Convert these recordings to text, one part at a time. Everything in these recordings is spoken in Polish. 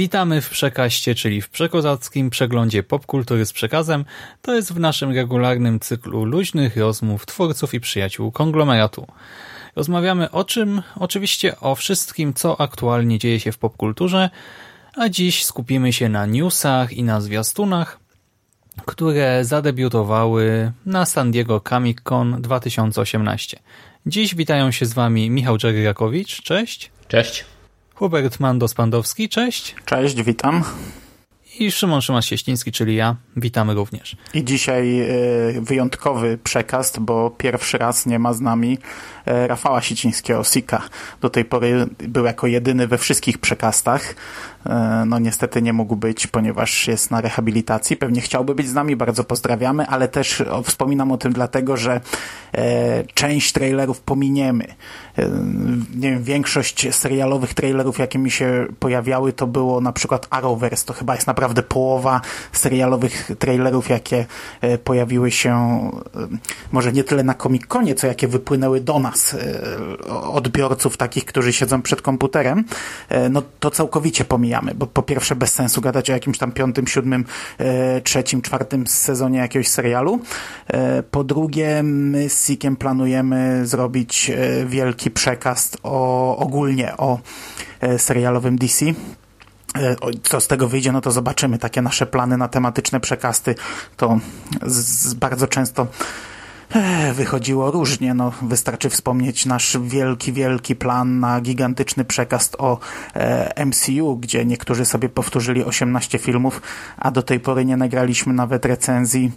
Witamy w Przekaście, czyli w przekozackim przeglądzie popkultury z przekazem. To jest w naszym regularnym cyklu luźnych rozmów twórców i przyjaciół konglomeratu. Rozmawiamy o czym? Oczywiście o wszystkim, co aktualnie dzieje się w popkulturze, a dziś skupimy się na newsach i na zwiastunach, które zadebiutowały na San Diego Comic Con 2018. Dziś witają się z Wami Michał Dżeryrakowicz, cześć. Cześć. Hubert Mandos-Pandowski, cześć. Cześć, witam. I Szymon Szymas-Cieśliński, czyli ja. Witamy również. I dzisiaj y, wyjątkowy przekaz, bo pierwszy raz nie ma z nami y, Rafała Sicińskiego, Sika. Do tej pory był jako jedyny we wszystkich przekastach. Y, no niestety nie mógł być, ponieważ jest na rehabilitacji. Pewnie chciałby być z nami, bardzo pozdrawiamy, ale też wspominam o tym dlatego, że część trailerów pominiemy. Nie wiem, większość serialowych trailerów, jakie mi się pojawiały, to było na przykład Arrowverse. To chyba jest naprawdę połowa serialowych trailerów, jakie pojawiły się może nie tyle na Comic-Conie, co jakie wypłynęły do nas odbiorców takich, którzy siedzą przed komputerem. No to całkowicie pomijamy, bo po pierwsze bez sensu gadać o jakimś tam piątym, siódmym, trzecim, czwartym sezonie jakiegoś serialu. Po drugie, my z Sikiem planujemy zrobić wielki przekaz o, ogólnie o serialowym DC. Co z tego wyjdzie, no to zobaczymy. Takie nasze plany na tematyczne przekasty to z, bardzo często wychodziło różnie. No, wystarczy wspomnieć nasz wielki, wielki plan na gigantyczny przekaz o MCU, gdzie niektórzy sobie powtórzyli 18 filmów, a do tej pory nie nagraliśmy nawet recenzji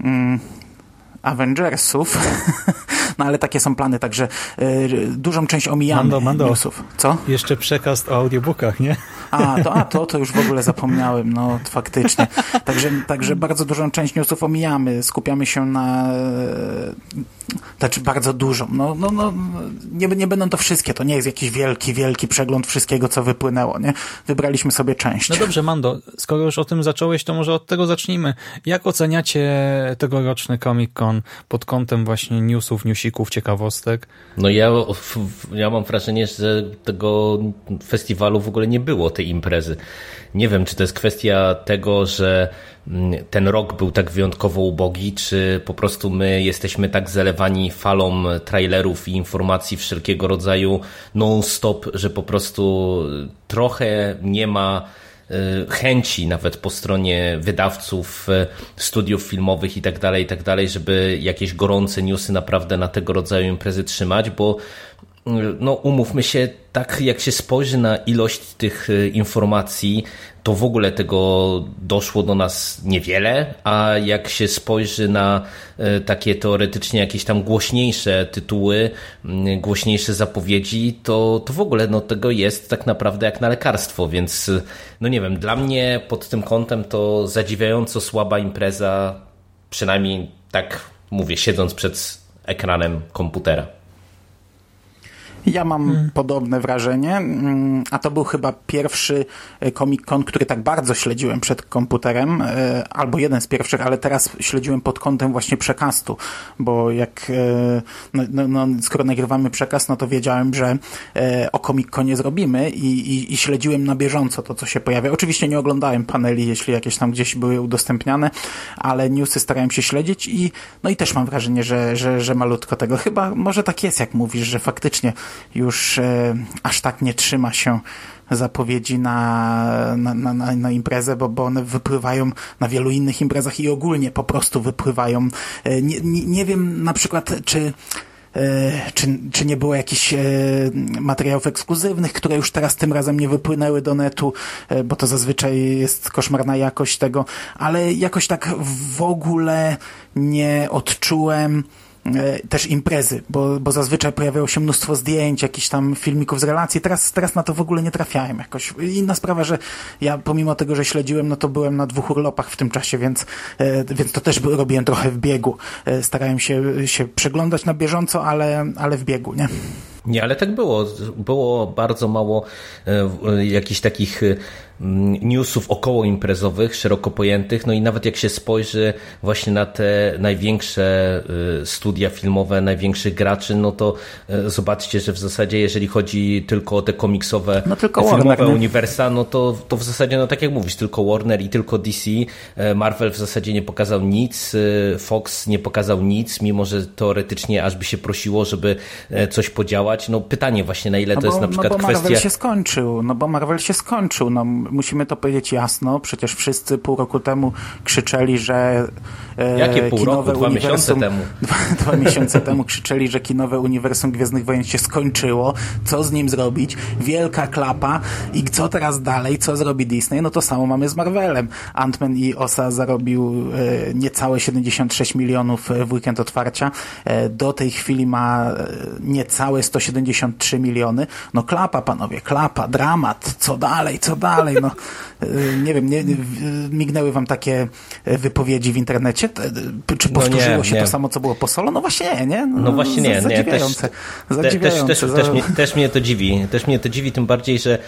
mm, Avengersów. no ale takie są plany, także y, dużą część omijamy Mando, Mando. newsów. Co? Jeszcze przekaz o audiobookach, nie? A, to, a to, to już w ogóle zapomniałem, no faktycznie. Także, także bardzo dużą część newsów omijamy, skupiamy się na znaczy bardzo dużą. No, no, no, nie, nie będą to wszystkie, to nie jest jakiś wielki, wielki przegląd wszystkiego, co wypłynęło, nie? Wybraliśmy sobie część. No dobrze, Mando, skoro już o tym zacząłeś, to może od tego zacznijmy. Jak oceniacie tegoroczny Comic Con pod kątem właśnie newsów, newsików, ciekawostek? No ja, ja mam wrażenie, że tego festiwalu w ogóle nie było, tej imprezy. Nie wiem, czy to jest kwestia tego, że ten rok był tak wyjątkowo ubogi, czy po prostu my jesteśmy tak zalewani falą trailerów i informacji wszelkiego rodzaju non-stop, że po prostu trochę nie ma chęci nawet po stronie wydawców, studiów filmowych i tak dalej, i tak dalej, żeby jakieś gorące newsy naprawdę na tego rodzaju imprezy trzymać, bo no umówmy się, tak jak się spojrzy na ilość tych informacji, to w ogóle tego doszło do nas niewiele, a jak się spojrzy na takie teoretycznie jakieś tam głośniejsze tytuły, głośniejsze zapowiedzi, to, to w ogóle no, tego jest tak naprawdę jak na lekarstwo, więc no nie wiem, dla mnie pod tym kątem to zadziwiająco słaba impreza, przynajmniej tak mówię, siedząc przed ekranem komputera. Ja mam hmm. podobne wrażenie, a to był chyba pierwszy Comic Con, który tak bardzo śledziłem przed komputerem, albo jeden z pierwszych, ale teraz śledziłem pod kątem właśnie przekastu, bo jak no, no, no, skoro nagrywamy przekaz, no to wiedziałem, że o Comic Conie zrobimy i, i, i śledziłem na bieżąco to, co się pojawia. Oczywiście nie oglądałem paneli, jeśli jakieś tam gdzieś były udostępniane, ale newsy starałem się śledzić i no i też mam wrażenie, że, że, że malutko tego. Chyba może tak jest, jak mówisz, że faktycznie już e, aż tak nie trzyma się zapowiedzi na, na, na, na imprezę, bo, bo one wypływają na wielu innych imprezach i ogólnie po prostu wypływają. E, nie, nie, nie wiem na przykład, czy czy, czy nie było jakichś materiałów ekskluzywnych, które już teraz tym razem nie wypłynęły do netu, bo to zazwyczaj jest koszmarna jakość tego, ale jakoś tak w ogóle nie odczułem e, też imprezy, bo, bo zazwyczaj pojawiało się mnóstwo zdjęć, jakichś tam filmików z relacji. Teraz, teraz na to w ogóle nie trafiałem jakoś. Inna sprawa, że ja pomimo tego, że śledziłem, no to byłem na dwóch urlopach w tym czasie, więc, e, więc to też robiłem trochę w biegu. E, starałem się, się przeglądać na bieżąco, ale, ale w biegu, nie? Nie, ale tak było. Było bardzo mało e, jakichś takich e, newsów około imprezowych, szeroko pojętych, no i nawet jak się spojrzy właśnie na te największe y, studia filmowe, największych graczy, no to y, zobaczcie, że w zasadzie jeżeli chodzi tylko o te komiksowe no tylko filmowe Warner, uniwersa, no to, to w zasadzie, no tak jak mówisz, tylko Warner i tylko DC, y, Marvel w zasadzie nie pokazał nic, Fox nie pokazał nic, mimo że teoretycznie aż by się prosiło, żeby coś podziałać. No pytanie właśnie, na ile no to bo, jest na przykład no bo kwestia... Marvel się skończył, no bo Marvel się skończył, no musimy to powiedzieć jasno. Przecież wszyscy pół roku temu krzyczeli, że Jakie pół kinowe roku? Dwa miesiące temu. Dwa, dwa miesiące temu krzyczeli, że kinowe uniwersum Gwiezdnych Wojen się skończyło. Co z nim zrobić? Wielka klapa. I co teraz dalej? Co zrobi Disney? No to samo mamy z Marvelem. Ant-Man i Osa zarobił e, niecałe 76 milionów w weekend otwarcia. E, do tej chwili ma e, niecałe 173 miliony. No klapa, panowie, klapa, dramat. Co dalej? Co dalej? No, e, nie wiem, nie, mignęły wam takie wypowiedzi w internecie? Czy powtórzyło no nie, się nie. to samo, co było po solo? No właśnie nie, nie? No, no właśnie nie. Nie. Też. Też, też, też, mnie, też mnie to dziwi. Też mnie to dziwi, tym bardziej, że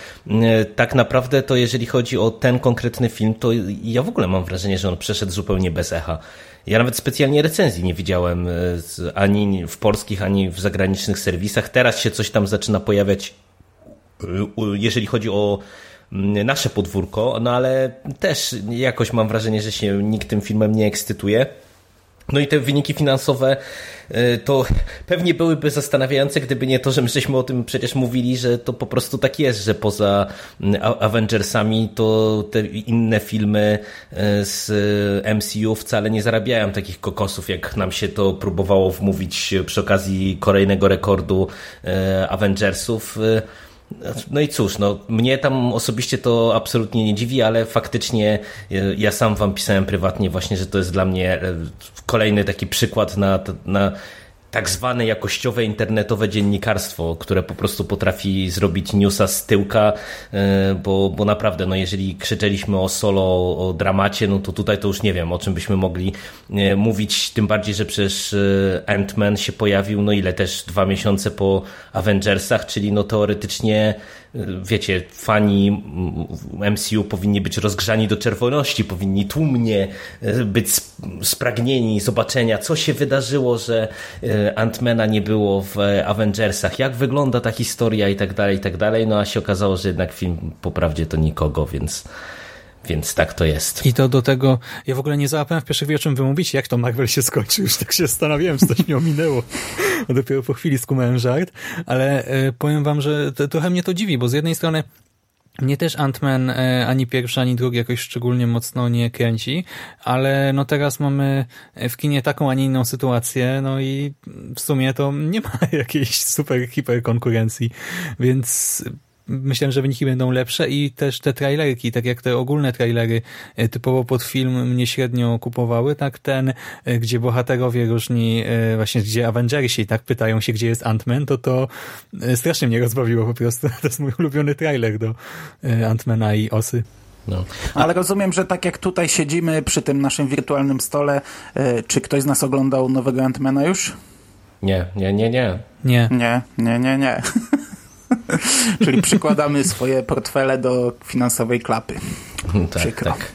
tak naprawdę to jeżeli chodzi o ten konkretny film, to ja w ogóle mam wrażenie, że on przeszedł zupełnie bez echa. Ja nawet specjalnie recenzji nie widziałem ani w polskich, ani w zagranicznych serwisach. Teraz się coś tam zaczyna pojawiać, jeżeli chodzi o Mm, nasze podwórko, no ale też jakoś mam wrażenie, że się nikt tym filmem nie ekscytuje. No i te wyniki finansowe y, to pewnie byłyby zastanawiające, gdyby nie to, że my żeśmy o tym przecież mówili, że to po prostu tak jest, że poza mm, Avengersami to te inne filmy y, z MCU wcale nie zarabiają takich kokosów, jak nam się to próbowało wmówić przy okazji kolejnego rekordu y, Avengersów. No i cóż, no, mnie tam osobiście to absolutnie nie dziwi, ale faktycznie e, ja sam wam pisałem prywatnie właśnie, że to jest dla mnie e, kolejny taki przykład na, na tak zwane jakościowe internetowe dziennikarstwo, które po prostu potrafi zrobić newsa z tyłka, e, bo, bo naprawdę, no jeżeli krzyczeliśmy o solo, o dramacie, no to tutaj to już nie wiem, o czym byśmy mogli e, mówić, tym bardziej, że przecież e, Ant-Man się pojawił, no ile też dwa miesiące po Avengersach, czyli no teoretycznie wiecie, fani MCU powinni być rozgrzani do czerwoności, powinni tłumnie e, być spragnieni zobaczenia, co się wydarzyło, że e, Antmana nie było w Avengersach, jak wygląda ta historia i tak dalej, i tak dalej. No a się okazało, że jednak film po prawdzie to nikogo, więc więc tak to jest. I to do tego, ja w ogóle nie załapałem w pierwszej chwili, o czym wy mówicie, jak to Marvel się skończy, już tak się zastanawiałem, coś mi ominęło. Dopiero po chwili skumałem żart, ale e, powiem wam, że to, trochę mnie to dziwi, bo z jednej strony mnie też Ant-Man e, ani pierwszy, ani drugi jakoś szczególnie mocno nie kręci, ale no teraz mamy w kinie taką, a nie inną sytuację, no i w sumie to nie ma jakiejś super hiper konkurencji, więc myślałem, że wyniki będą lepsze i też te trailerki, tak jak te ogólne trailery e, typowo pod film mnie średnio kupowały, tak ten, e, gdzie bohaterowie różni, e, właśnie gdzie Avengersi tak pytają się, gdzie jest Ant-Man, to to strasznie mnie rozbawiło po prostu. To jest mój ulubiony trailer do Ant-Mana i Osy. No. Ale rozumiem, że tak jak tutaj siedzimy przy tym naszym wirtualnym stole, czy ktoś z nas oglądał nowego Antmana już? Nie, nie, nie, nie. Nie. Nie, nie, nie, nie. Czyli przykładamy swoje portfele do finansowej klapy. Tak, Przykro. tak.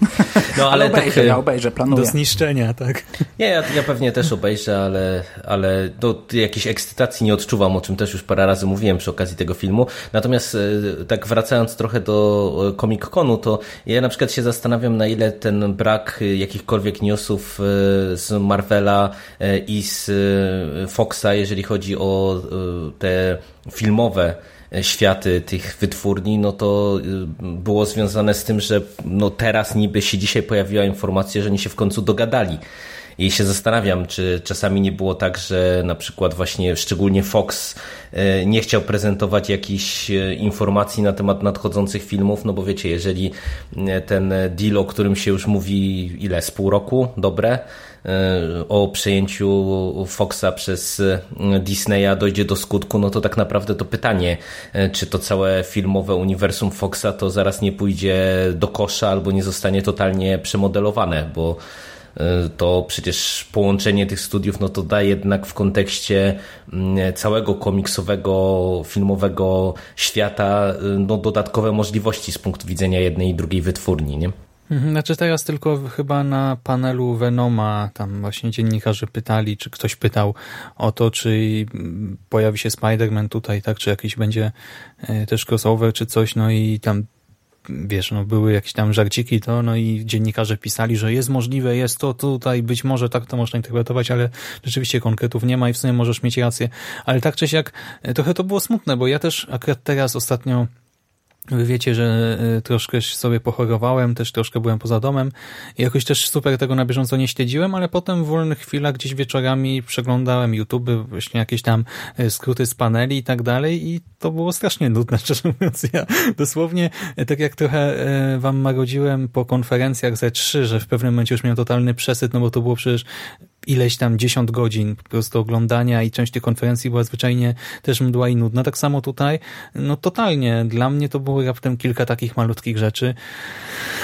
No, ale, ale obejrzę, tak, ja obejrzę, planuję. Do zniszczenia, tak. Nie, ja, ja pewnie też obejrzę, ale, ale do jakiejś ekscytacji nie odczuwam, o czym też już parę razy mówiłem przy okazji tego filmu. Natomiast e, tak wracając trochę do e, Comic Conu, to ja na przykład się zastanawiam, na ile ten brak jakichkolwiek newsów z Marvela i z Foxa, jeżeli chodzi o te filmowe światy tych wytwórni, no to y, było związane z tym, że no teraz niby się dzisiaj pojawiła informacja, że oni się w końcu dogadali. I się zastanawiam, czy czasami nie było tak, że na przykład właśnie szczególnie Fox e, nie chciał prezentować jakichś e, informacji na temat nadchodzących filmów, no bo wiecie, jeżeli e, ten deal, o którym się już mówi ile, z pół roku, dobre, o przejęciu Foxa przez Disneya dojdzie do skutku, no to tak naprawdę to pytanie, czy to całe filmowe uniwersum Foxa to zaraz nie pójdzie do kosza albo nie zostanie totalnie przemodelowane, bo E, to przecież połączenie tych studiów no to daje jednak w kontekście mm, całego komiksowego, filmowego świata e, no dodatkowe możliwości z punktu widzenia jednej i drugiej wytwórni, nie? Mhm, znaczy teraz tylko chyba na panelu Venoma tam właśnie dziennikarze pytali, czy ktoś pytał o to, czy pojawi się Spider-Man tutaj, tak, czy jakiś będzie e, też crossover, czy coś, no i tam wiesz, no były jakieś tam żarciki to, no i dziennikarze pisali, że jest możliwe, jest to tutaj, być może tak to można interpretować, ale rzeczywiście konkretów nie ma i w sumie możesz mieć rację. Ale tak czy siak, e, trochę to było smutne, bo ja też akurat teraz ostatnio Wy wiecie, że e, troszkę sobie pochorowałem, też troszkę byłem poza domem i jakoś też super tego na bieżąco nie śledziłem, ale potem w wolnych chwilach gdzieś wieczorami przeglądałem YouTube, właśnie jakieś tam e, skróty z paneli i tak dalej i to było strasznie nudne, szczerze mówiąc. Ja dosłownie, e, tak jak trochę wam magodziłem po konferencjach ze 3, że w pewnym momencie już miałem totalny przesyt, no bo to było przecież ileś tam dziesiąt godzin po prostu oglądania i część tych konferencji była zwyczajnie też mdła i nudna. Tak samo tutaj, no totalnie. Dla mnie to było raptem kilka takich malutkich rzeczy,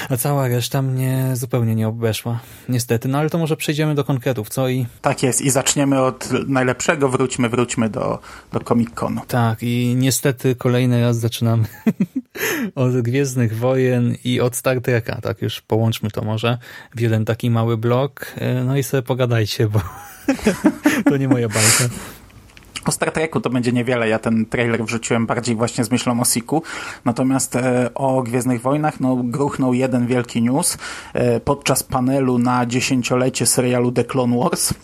a cała reszta mnie zupełnie nie obeszła. Niestety, no ale to może przejdziemy do konkretów, co i... Tak jest i zaczniemy od najlepszego, wróćmy, wróćmy do, do Comic-Conu. Tak i niestety kolejny raz zaczynamy od Gwiezdnych Wojen i od Star Treka, tak już połączmy to może w jeden taki mały blok, no i sobie pogadajcie się, bo to nie moja bajka. O Star Treku to będzie niewiele. Ja ten trailer wrzuciłem bardziej właśnie z myślą o Siku. Natomiast e, o Gwiezdnych Wojnach no, gruchnął jeden wielki news e, podczas panelu na dziesięciolecie serialu The Clone Wars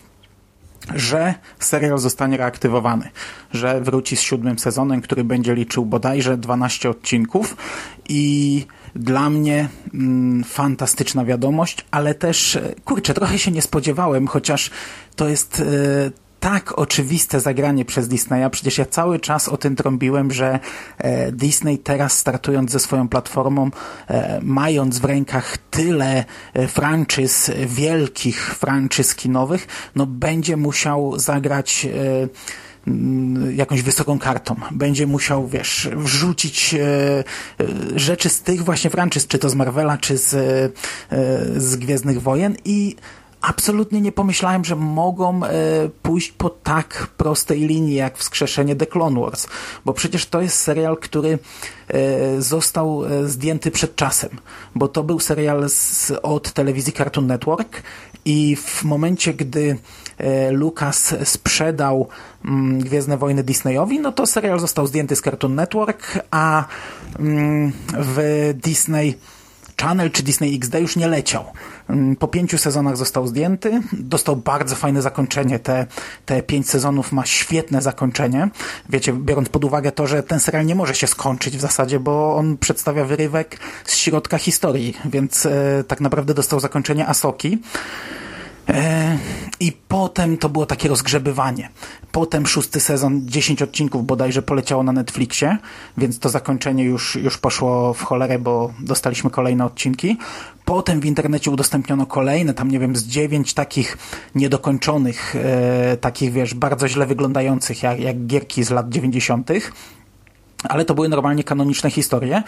że serial zostanie reaktywowany, że wróci z siódmym sezonem, który będzie liczył bodajże 12 odcinków i dla mnie mm, fantastyczna wiadomość, ale też, e, kurczę, trochę się nie spodziewałem, chociaż to jest e, tak oczywiste zagranie przez Disneya. Przecież ja cały czas o tym trąbiłem, że e, Disney teraz startując ze swoją platformą, mając w rękach tyle franczyz, wielkich franczyz kinowych, no będzie musiał zagrać jakąś wysoką kartą. Będzie musiał, wiesz, wrzucić e, e, rzeczy z tych właśnie franczyz, czy to z Marvela, czy z, e, z Gwiezdnych Wojen i absolutnie nie pomyślałem, że mogą pójść po tak prostej linii jak wskrzeszenie The Clone Wars, bo przecież to jest serial, który został zdjęty przed czasem, bo to był serial z, od telewizji Cartoon Network i w momencie, gdy Lucas sprzedał mm, Gwiezdne Wojny Disneyowi, no to serial został zdjęty z Cartoon Network, a mm, w Disney Channel czy Disney XD już nie leciał. Mm, po pięciu sezonach został zdjęty, dostał bardzo fajne zakończenie. Te, te pięć sezonów ma świetne zakończenie. Wiecie, biorąc pod uwagę to, że ten serial nie może się skończyć w zasadzie, bo on przedstawia wyrywek z środka historii, więc e, tak naprawdę dostał zakończenie Asoki. E, I potem to było takie rozgrzebywanie. Potem szósty sezon, 10 odcinków bodajże poleciało na Netflixie, więc to zakończenie już, już poszło w cholerę, bo dostaliśmy kolejne odcinki. Potem w internecie udostępniono kolejne, tam nie wiem, z dziewięć takich niedokończonych, e, takich wiesz, bardzo źle wyglądających, jak, jak gierki z lat 90 ale to były normalnie kanoniczne historie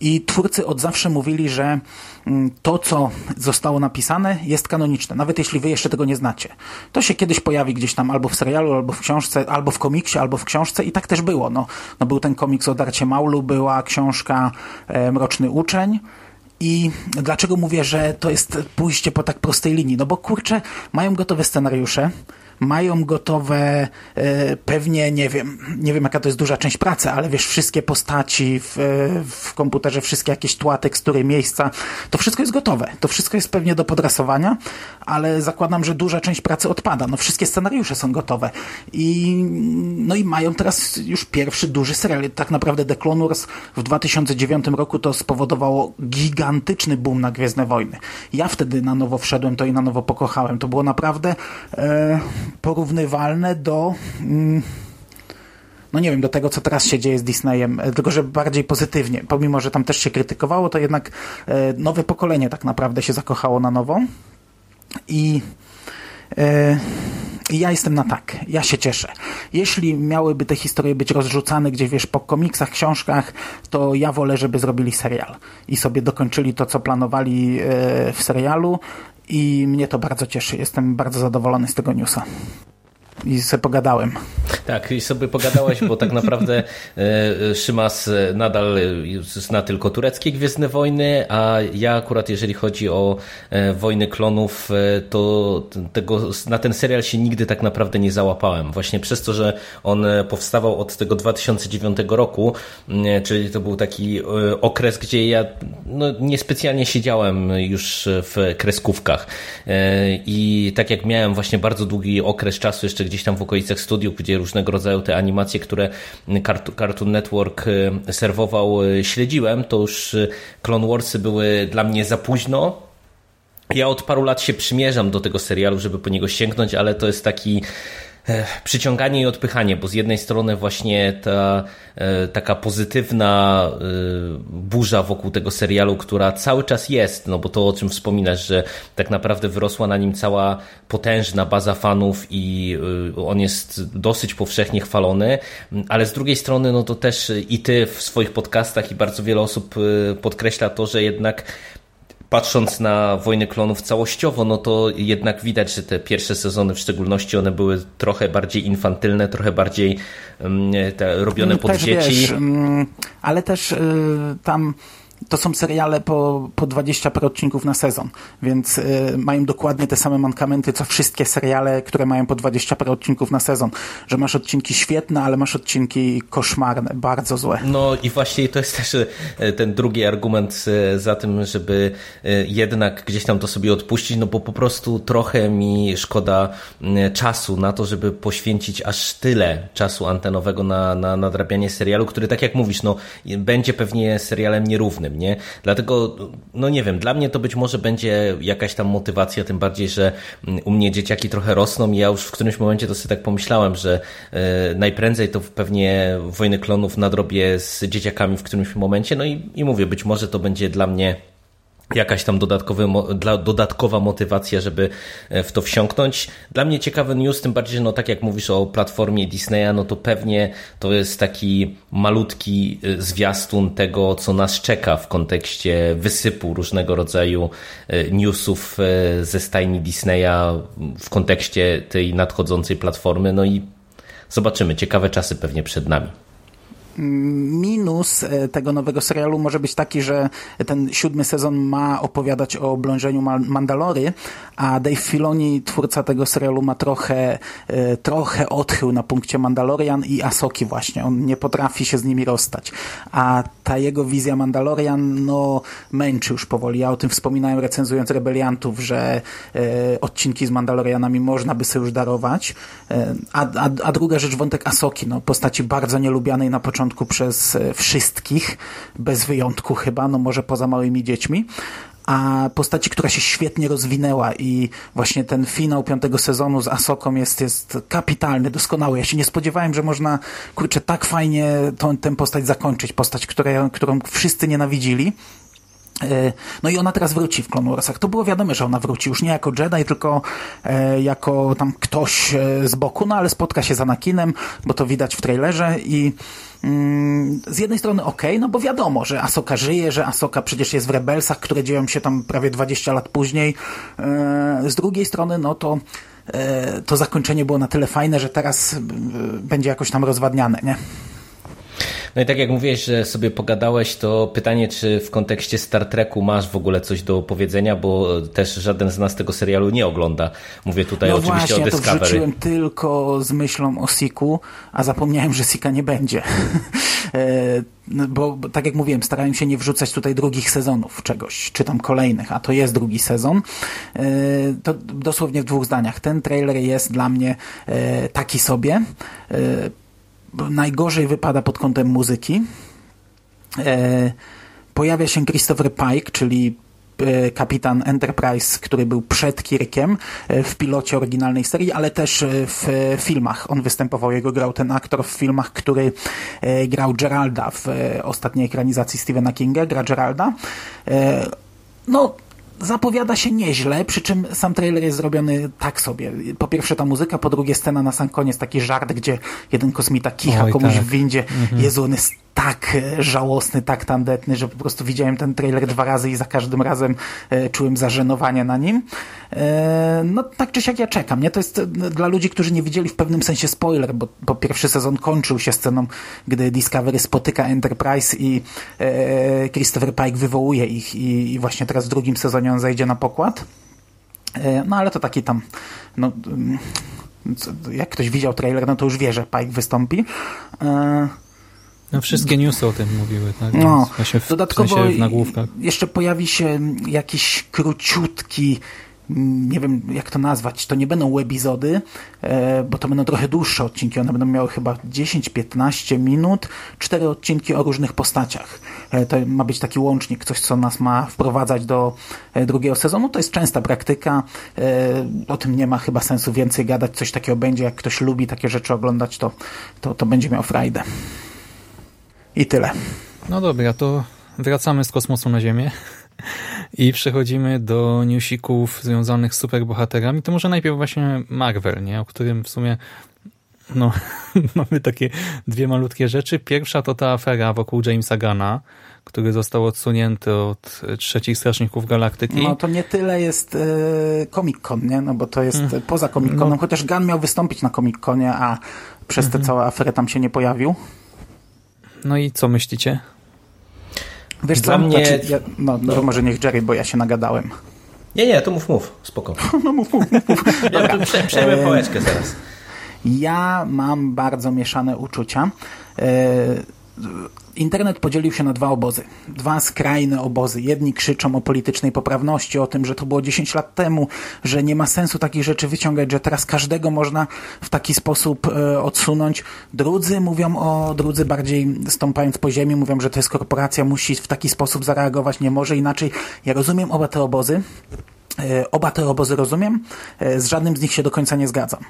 i twórcy od zawsze mówili, że mm, to, co zostało napisane, jest kanoniczne, nawet jeśli wy jeszcze tego nie znacie. To się kiedyś pojawi gdzieś tam albo w serialu, albo w książce, albo w komiksie, albo w książce i tak też było. No, no był ten komiks o Darcie Maulu, była książka e, Mroczny Uczeń, i dlaczego mówię, że to jest pójście po tak prostej linii? No bo kurczę, mają gotowe scenariusze, mają gotowe e, pewnie, nie wiem, nie wiem jaka to jest duża część pracy, ale wiesz, wszystkie postaci w, w komputerze, wszystkie jakieś tła, tekstury, miejsca, to wszystko jest gotowe. To wszystko jest pewnie do podrasowania, ale zakładam, że duża część pracy odpada. No wszystkie scenariusze są gotowe. I, no i mają teraz już pierwszy duży serial. Tak naprawdę The Clone Wars w 2009 roku to spowodowało gigantyczny boom na Gwiezdne Wojny. Ja wtedy na nowo wszedłem, to i na nowo pokochałem. To było naprawdę e, porównywalne do... Mm, no nie wiem, do tego, co teraz się dzieje z Disneyem, e, tylko że bardziej pozytywnie. Pomimo, że tam też się krytykowało, to jednak e, nowe pokolenie tak naprawdę się zakochało na nowo. I e, ja jestem na tak. Ja się cieszę. Jeśli miałyby te historie być rozrzucane gdzieś, wiesz, po komiksach, książkach, to ja wolę, żeby zrobili serial i sobie dokończyli to, co planowali w serialu i mnie to bardzo cieszy. Jestem bardzo zadowolony z tego newsa i sobie pogadałem. Tak, i sobie pogadałeś, bo tak naprawdę e, Szymas nadal zna tylko tureckie Gwiezdne Wojny, a ja akurat jeżeli chodzi o e, Wojny Klonów, e, to tego, na ten serial się nigdy tak naprawdę nie załapałem. Właśnie przez to, że on powstawał od tego 2009 roku, czyli to był taki okres, gdzie ja no, niespecjalnie siedziałem już w kreskówkach. I tak jak miałem właśnie bardzo długi okres czasu jeszcze gdzieś tam w okolicach studiów, gdzie różnego rodzaju te animacje, które Cartoon Network e, serwował, e, śledziłem, to już e, Clone Warsy były dla mnie za późno. Ja od paru lat się przymierzam do tego serialu, żeby po niego sięgnąć, ale to jest taki przyciąganie i odpychanie, bo z jednej strony właśnie ta e, taka pozytywna e, burza wokół tego serialu, która cały czas jest, no bo to o czym wspominasz, że tak naprawdę wyrosła na nim cała potężna baza fanów i e, on jest dosyć powszechnie chwalony, ale z drugiej strony no to też i ty w swoich podcastach i bardzo wiele osób podkreśla to, że jednak patrząc na Wojny Klonów całościowo, no to jednak widać, że te pierwsze sezony w szczególności one były trochę bardziej infantylne, trochę bardziej um, te, robione pod też dzieci. Wiesz, um, ale też y, tam to są seriale po, po 20 par odcinków na sezon, więc y, mają dokładnie te same mankamenty, co wszystkie seriale, które mają po 20 par odcinków na sezon, że masz odcinki świetne, ale masz odcinki koszmarne, bardzo złe. No i właśnie to jest też y, ten drugi argument y, za tym, żeby y, jednak gdzieś tam to sobie odpuścić, no bo po prostu trochę mi szkoda czasu na to, żeby poświęcić aż tyle czasu antenowego na, na nadrabianie serialu, który tak jak mówisz, no będzie pewnie serialem nierównym nie? Dlatego, no nie wiem, dla mnie to być może będzie jakaś tam motywacja, tym bardziej, że mm, u mnie dzieciaki trochę rosną i ja już w którymś momencie to sobie tak pomyślałem, że e, najprędzej to pewnie Wojny Klonów nadrobię z dzieciakami w którymś momencie, no i, i mówię, być może to będzie dla mnie jakaś tam dodatkowy, dodatkowa motywacja, żeby e, w to wsiąknąć. Dla mnie ciekawy news, tym bardziej, no tak jak mówisz o platformie Disneya, no to pewnie to jest taki malutki e, zwiastun tego, co nas czeka w kontekście wysypu różnego rodzaju e, newsów ze stajni Disneya w kontekście tej nadchodzącej platformy, no i zobaczymy, ciekawe czasy pewnie przed nami minus e, tego nowego serialu może być taki, że ten siódmy sezon ma opowiadać o oblążeniu Mandalory, a Dave Filoni, twórca tego serialu, ma trochę, e, trochę odchył na punkcie Mandalorian i Asoki właśnie. On nie potrafi się z nimi rozstać. A ta jego wizja Mandalorian, no, męczy już powoli. Ja o tym wspominałem recenzując Rebeliantów, że e, odcinki z Mandalorianami można by sobie już darować. E, a, a, a druga rzecz, wątek Asoki, no, postaci bardzo nielubianej na początku przez e, wszystkich, bez wyjątku chyba, no może poza małymi dziećmi, a postaci, która się świetnie rozwinęła i właśnie ten finał piątego sezonu z Asoką jest, jest kapitalny, doskonały. Ja się nie spodziewałem, że można, kurczę, tak fajnie tą, tę postać zakończyć. Postać, która, którą wszyscy nienawidzili. E, no i ona teraz wróci w Clone Warsach. To było wiadome, że ona wróci już nie jako Jedi, tylko e, jako tam ktoś z boku, no ale spotka się z Anakinem, bo to widać w trailerze i z jednej strony ok, no bo wiadomo, że Asoka żyje, że Asoka przecież jest w Rebelsach, które dzieją się tam prawie 20 lat później. E, z drugiej strony, no to e, to zakończenie było na tyle fajne, że teraz e, będzie jakoś tam rozwadniane, nie? No i tak jak mówiłeś, że sobie pogadałeś, to pytanie, czy w kontekście Star Treku masz w ogóle coś do powiedzenia, bo też żaden z nas tego serialu nie ogląda. Mówię tutaj no oczywiście właśnie, o ja to Discovery. wrzuciłem tylko z myślą o Siku, a zapomniałem, że Sika nie będzie. E, no, bo, bo tak jak mówiłem, starałem się nie wrzucać tutaj drugich sezonów czegoś, czy tam kolejnych, a to jest drugi sezon. E, to dosłownie w dwóch zdaniach. Ten trailer jest dla mnie e, taki sobie. Najgorzej wypada pod kątem muzyki. Pojawia się Christopher Pike, czyli kapitan Enterprise, który był przed Kirkiem w pilocie oryginalnej serii, ale też w filmach. On występował, jego grał ten aktor w filmach, który grał Geralda w ostatniej ekranizacji Stephena Kinga, gra Geralda. No, zapowiada się nieźle, przy czym sam trailer jest zrobiony tak sobie. Po pierwsze ta muzyka, po drugie scena na sam koniec, taki żart, gdzie jeden kosmita kicha Oj, komuś tak. w windzie. Mhm. Jezu, on jest tak żałosny, tak tandetny, że po prostu widziałem ten trailer dwa razy i za każdym razem e, czułem zażenowanie na nim. E, no tak czy siak ja czekam. Nie? To jest e, dla ludzi, którzy nie widzieli w pewnym sensie spoiler, bo, bo pierwszy sezon kończył się sceną, gdy Discovery spotyka Enterprise i e, Christopher Pike wywołuje ich i, i właśnie teraz w drugim sezonie on zejdzie na pokład. E, no ale to taki tam no, mm, jak ktoś widział trailer, no to już wie, że Pike wystąpi. E, No, wszystkie newsy o tym mówiły, tak? no, w, dodatkowo w nagłówkach. jeszcze pojawi się jakiś króciutki nie wiem jak to nazwać, to nie będą webizody, e, bo to będą trochę dłuższe odcinki, one będą miały chyba 10-15 minut, cztery odcinki o różnych postaciach. E, To ma być taki łącznik, coś co nas ma wprowadzać do e, drugiego sezonu, to jest częsta praktyka, o tym nie ma chyba sensu więcej gadać, coś takiego będzie, jak ktoś lubi takie rzeczy oglądać, to, to, to będzie miał frajdę. I tyle. No dobra, to wracamy z kosmosu na Ziemię i przechodzimy do newsików związanych z superbohaterami. To może najpierw właśnie Marvel, nie? o którym w sumie no, mamy takie dwie malutkie rzeczy. Pierwsza to ta afera wokół Jamesa Gana, który został odsunięty od trzecich Strażników Galaktyki. No to nie tyle jest e, Comic Con, nie? No bo to jest Mm. poza Comic Conem, No. chociaż Gunn miał wystąpić na Comic Conie, a przez Mhm. tę całą aferę tam się nie pojawił. No i co myślicie? Wiesz Dla co? mnie- Znaczy, ja, no, no, może niech Jerry, bo ja się nagadałem. Nie, nie, to mów, mów, spoko. No mów, mów, mów. Ja tu prze, przejmę pałeczkę zaraz. Ja mam bardzo mieszane uczucia. Internet podzielił się na dwa obozy. Dwa skrajne obozy. Jedni krzyczą o politycznej poprawności, o tym, że to było 10 lat temu, że nie ma sensu takich rzeczy wyciągać, że teraz każdego można w taki sposób e, odsunąć. Drudzy mówią o, drudzy bardziej stąpając po ziemi, mówią, że to jest korporacja, musi w taki sposób zareagować, nie może inaczej. Ja rozumiem oba te obozy. E, Oba te obozy rozumiem, e, z żadnym z nich się do końca nie zgadzam,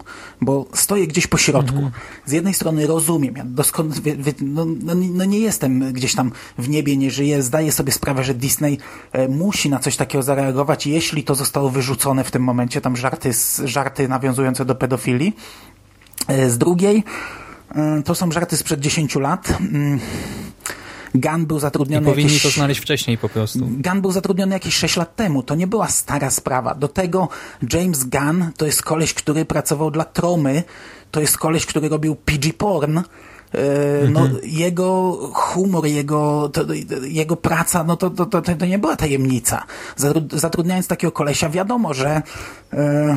bo stoję gdzieś po środku. Z jednej strony rozumiem, ja wie- no, no, no nie jestem gdzieś tam w niebie, nie żyję, zdaję sobie sprawę, że Disney e, musi na coś takiego zareagować, jeśli to zostało wyrzucone w tym momencie, tam żarty, żarty nawiązujące do pedofilii. Z drugiej, to są żarty sprzed 10 lat. Gunn był I zatrudniony powinni jakieś... to znaleźć wcześniej po prostu. Gunn był zatrudniony jakieś 6 lat temu. To nie była stara sprawa. Do tego James Gunn to jest koleś, który pracował dla Tromy. To jest koleś, który robił PG porn. E, No, jego humor, jego, to, jego praca, no to, to, to, to nie była tajemnica. Zatru- Zatrudniając takiego kolesia, wiadomo, że e,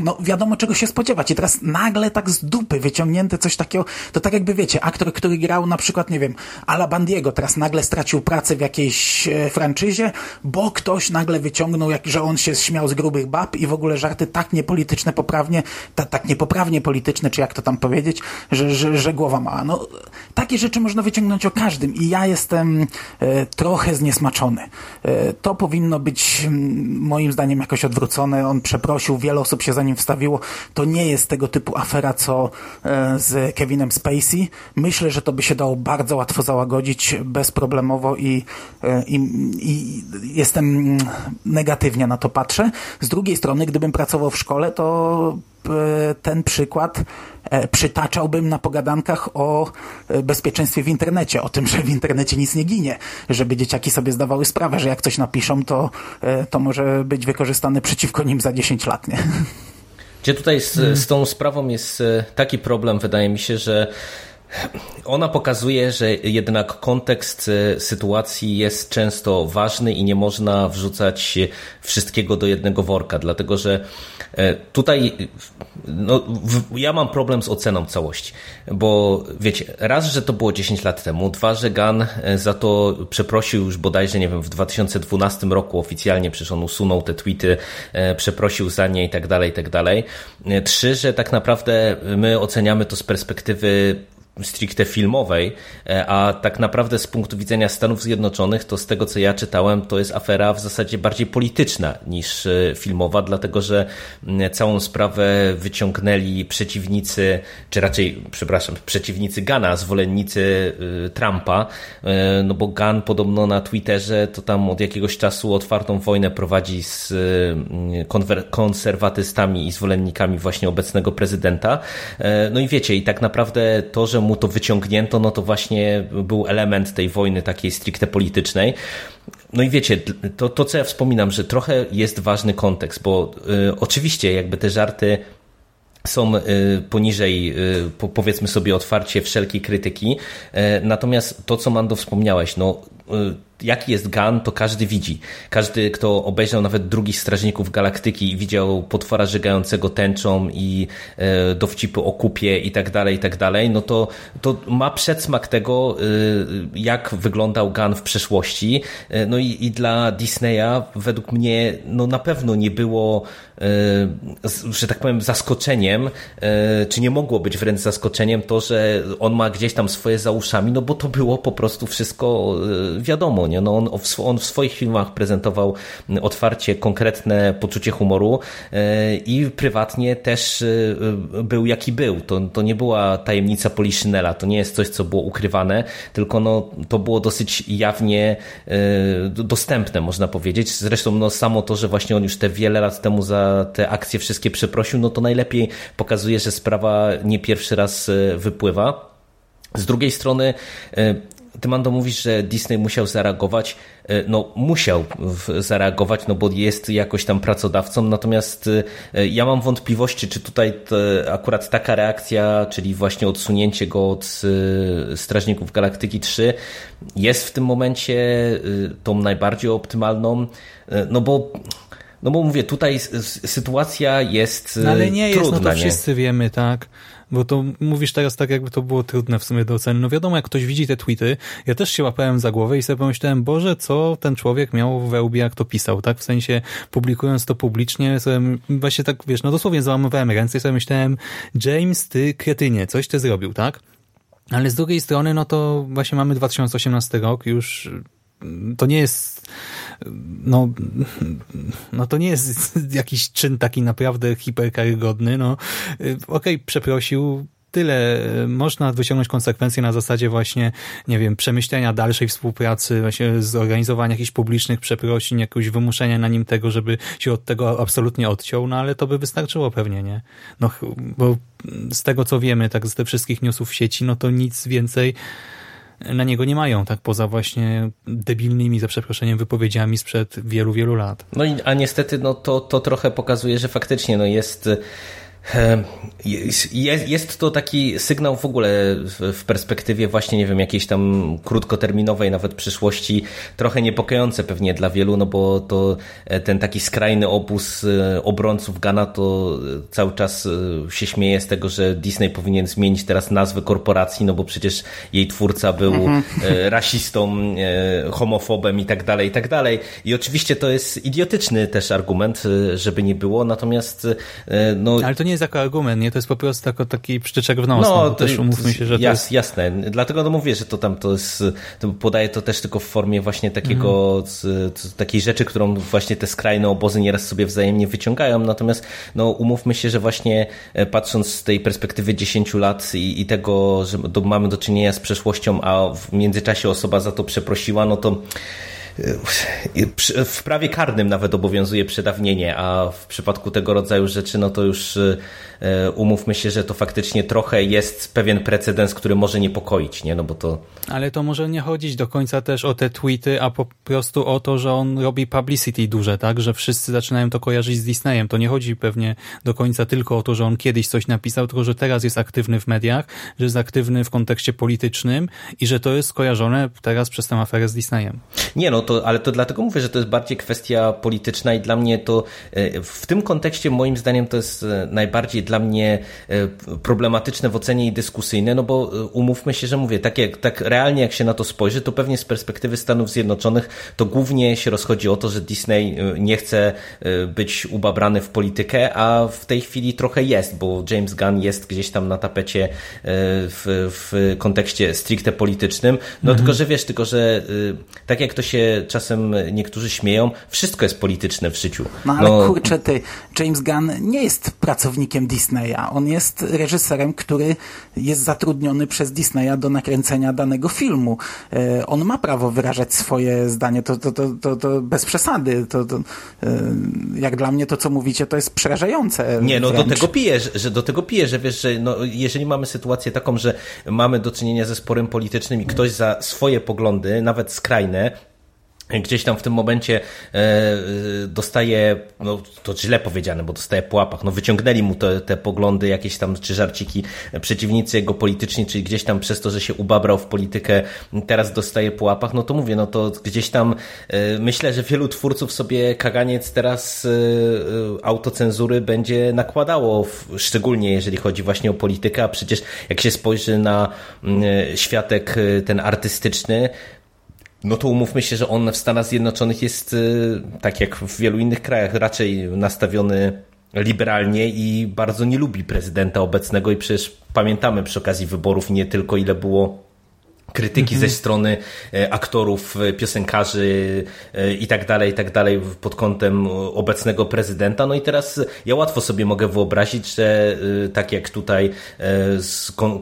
no, wiadomo czego się spodziewać. I teraz nagle tak z dupy wyciągnięte coś takiego, to tak jakby wiecie, aktor, który grał na przykład, nie wiem, Ala Bandiego, teraz nagle stracił pracę w jakiejś e, franczyzie, bo ktoś nagle wyciągnął, jak, że on się śmiał z grubych bab i w ogóle żarty tak niepolityczne, poprawnie, ta, tak niepoprawnie polityczne, czy jak to tam powiedzieć, że, że, że głowa No, takie rzeczy można wyciągnąć o każdym i ja jestem e, trochę zniesmaczony. E, to powinno być mm, moim zdaniem jakoś odwrócone. On przeprosił, wiele osób się za nim wstawiło. To nie jest tego typu afera, co e, z Kevinem Spacey. Myślę, że to by się dało bardzo łatwo załagodzić, bezproblemowo i, e, i, i jestem mm, negatywnie na to patrzę. Z drugiej strony, gdybym pracował w szkole, to ten przykład e, przytaczałbym na pogadankach o e, bezpieczeństwie w internecie, o tym, że w internecie nic nie ginie, żeby dzieciaki sobie zdawały sprawę, że jak coś napiszą, to, e, to może być wykorzystane przeciwko nim za 10 lat, nie? Gdzie tutaj z, z tą sprawą jest e, taki problem, wydaje mi się, że ona pokazuje, że jednak kontekst e, sytuacji jest często ważny i nie można wrzucać wszystkiego do jednego worka, dlatego że e, tutaj no, ja mam problem z oceną całości, bo wiecie, raz, że to było 10 lat temu, dwa, że Gan e, za to przeprosił już bodajże, nie wiem, w 2012 roku oficjalnie, przecież on usunął te tweety, przeprosił za nie i tak dalej, i tak dalej. Trzy, że tak naprawdę my oceniamy to z perspektywy stricte filmowej, e, a tak naprawdę z punktu widzenia Stanów Zjednoczonych, to z tego co ja czytałem, to jest afera w zasadzie bardziej polityczna niż e, filmowa, dlatego że całą sprawę wyciągnęli przeciwnicy, czy raczej, przepraszam, przeciwnicy Gana, zwolennicy e, Trumpa, no bo Gan podobno na Twitterze to tam od jakiegoś czasu otwartą wojnę prowadzi z konserwatystami i zwolennikami właśnie obecnego prezydenta. No i wiecie, i tak naprawdę to, że mu to wyciągnięto, no to właśnie był element tej wojny takiej stricte politycznej. No i wiecie, to, to co ja wspominam, że trochę jest ważny kontekst, bo y, oczywiście jakby te żarty są y, poniżej, y, powiedzmy sobie otwarcie, wszelkiej krytyki. Y, natomiast to, co Mando wspomniałeś, no jaki jest Gan, to każdy widzi. Każdy, kto obejrzał nawet drugich Strażników Galaktyki i widział potwora żegającego tęczą i e, dowcipy o kupie i tak dalej, i tak dalej, no to, to ma przedsmak tego, e, jak wyglądał Gan w przeszłości. E, no i, i dla Disneya według mnie no na pewno nie było że tak powiem, zaskoczeniem, e, czy nie mogło być wręcz zaskoczeniem to, że on ma gdzieś tam swoje za uszami, no bo to było po prostu wszystko e, wiadomo, nie? No on, on w swoich filmach prezentował otwarcie konkretne poczucie humoru e, i prywatnie też e, był jaki był. To, to nie była tajemnica Poliszynela, to nie jest coś, co było ukrywane, tylko no, to było dosyć jawnie e, dostępne, można powiedzieć. Zresztą no, samo to, że właśnie on już te wiele lat temu za te akcje wszystkie przeprosił, no to najlepiej pokazuje, że sprawa nie pierwszy raz wypływa. Z drugiej strony ty, Mando, mówisz, że Disney musiał zareagować. E, no, musiał zareagować, no bo jest jakoś tam pracodawcą, natomiast e, ja mam wątpliwości, czy tutaj akurat taka reakcja, czyli właśnie odsunięcie go od e, Strażników Galaktyki 3 jest w tym momencie tą najbardziej optymalną, no bo no bo mówię, tutaj sytuacja jest no ale nie trudna, jest, no to nie? wszyscy wiemy, tak? Bo to mówisz teraz tak, jakby to było trudne w sumie do oceny. No wiadomo, jak ktoś widzi te tweety, ja też się łapałem za głowę i sobie pomyślałem, Boże, co ten człowiek miał we łbie, jak to pisał, tak? W sensie, publikując to publicznie, sobie właśnie tak, wiesz, no dosłownie załamywałem ręce i sobie myślałem, James, ty kretynie, coś ty zrobił, tak? Ale z drugiej strony, no to właśnie mamy 2018 rok, już to nie jest no, no to nie jest jakiś czyn taki naprawdę hiperkarygodny, no okej, okay, przeprosił, tyle. Można wyciągnąć konsekwencje na zasadzie właśnie, nie wiem, przemyślenia dalszej współpracy, właśnie zorganizowania jakichś publicznych przeprosin, jakiegoś wymuszenia na nim tego, żeby się od tego absolutnie odciął, no ale to by wystarczyło pewnie, nie? No, bo z tego co wiemy, tak z tych wszystkich newsów w sieci, no to nic więcej na niego nie mają, tak poza właśnie debilnymi, za przeproszeniem, wypowiedziami sprzed wielu, wielu lat. No a niestety no to, to trochę pokazuje, że faktycznie no jest jest, jest to taki sygnał w ogóle w perspektywie właśnie, nie wiem, jakiejś tam krótkoterminowej nawet przyszłości, trochę niepokojące pewnie dla wielu, no bo to e, ten taki skrajny obóz e, obrońców Gana to e, cały czas się śmieje z tego, że Disney powinien zmienić teraz nazwę korporacji, no bo przecież jej twórca był mhm. rasistą, homofobem i tak dalej, i tak dalej. I oczywiście to jest idiotyczny też argument, żeby nie było, natomiast no... Ale to nie jest jako argument, nie? To jest po prostu jako taki przyczyczek w nos. No, no też umówmy się, że to jas, jest... Jasne, dlatego no mówię, że to tam to jest, to podaję to też tylko w formie właśnie takiego, mm. takiej rzeczy, którą właśnie te skrajne obozy nieraz sobie wzajemnie wyciągają, natomiast no umówmy się, że właśnie e, patrząc z tej perspektywy 10 lat i, i tego, że do, mamy do czynienia z przeszłością, a w międzyczasie osoba za to przeprosiła, no to w prawie karnym nawet obowiązuje przedawnienie, a w przypadku tego rodzaju rzeczy, no to już E, umówmy się, że to faktycznie trochę jest pewien precedens, który może niepokoić, nie? No bo to... Ale to może nie chodzić do końca też o te tweety, a po prostu o to, że on robi publicity duże, tak? Że wszyscy zaczynają to kojarzyć z Disneyem. To nie chodzi pewnie do końca tylko o to, że on kiedyś coś napisał, tylko że teraz jest aktywny w mediach, że jest aktywny w kontekście politycznym i że to jest skojarzone teraz przez tę aferę z Disneyem. Nie, no to, ale to dlatego mówię, że to jest bardziej kwestia polityczna i dla mnie to e, w tym kontekście moim zdaniem to jest e, najbardziej dla mnie e, problematyczne w ocenie i dyskusyjne, no bo umówmy się, że mówię, tak, jak, tak realnie jak się na to spojrzy, to pewnie z perspektywy Stanów Zjednoczonych to głównie się rozchodzi o to, że Disney nie chce być ubabrany w politykę, a w tej chwili trochę jest, bo James Gunn jest gdzieś tam na tapecie w, w kontekście stricte politycznym. No mhm. tylko, że wiesz, tylko, że tak jak to się czasem niektórzy śmieją, wszystko jest polityczne w życiu. No ale no, kurczę ty, James Gunn nie jest pracownikiem Disneya. On jest reżyserem, który jest zatrudniony przez Disneya do nakręcenia danego filmu. E, on ma prawo wyrażać swoje zdanie, to, to, to, to, to bez przesady. To, to, e, jak dla mnie to, co mówicie, to jest przerażające. Nie, no wręcz. do tego piję, że do tego piję, że wiesz, że no, jeżeli mamy sytuację taką, że mamy do czynienia ze sporem politycznym i ktoś za swoje poglądy, nawet skrajne, gdzieś tam w tym momencie e, dostaje, no to źle powiedziane, bo dostaje po łapach, no wyciągnęli mu te, te poglądy, jakieś tam czy żarciki przeciwnicy jego polityczni, czyli gdzieś tam przez to, że się ubabrał w politykę, teraz dostaje po łapach, no to mówię, no to gdzieś tam e, myślę, że wielu twórców sobie kaganiec teraz e, autocenzury będzie nakładało, szczególnie jeżeli chodzi właśnie o politykę, a przecież jak się spojrzy na światek ten artystyczny, no to umówmy się, że on w Stanach Zjednoczonych jest, y, tak jak w wielu innych krajach, raczej nastawiony liberalnie i bardzo nie lubi prezydenta obecnego i przecież pamiętamy przy okazji wyborów nie tylko ile było krytyki ze strony e, aktorów, e, piosenkarzy e, i tak dalej, i tak dalej pod kątem obecnego prezydenta. No i teraz ja łatwo sobie mogę wyobrazić, że tak jak tutaj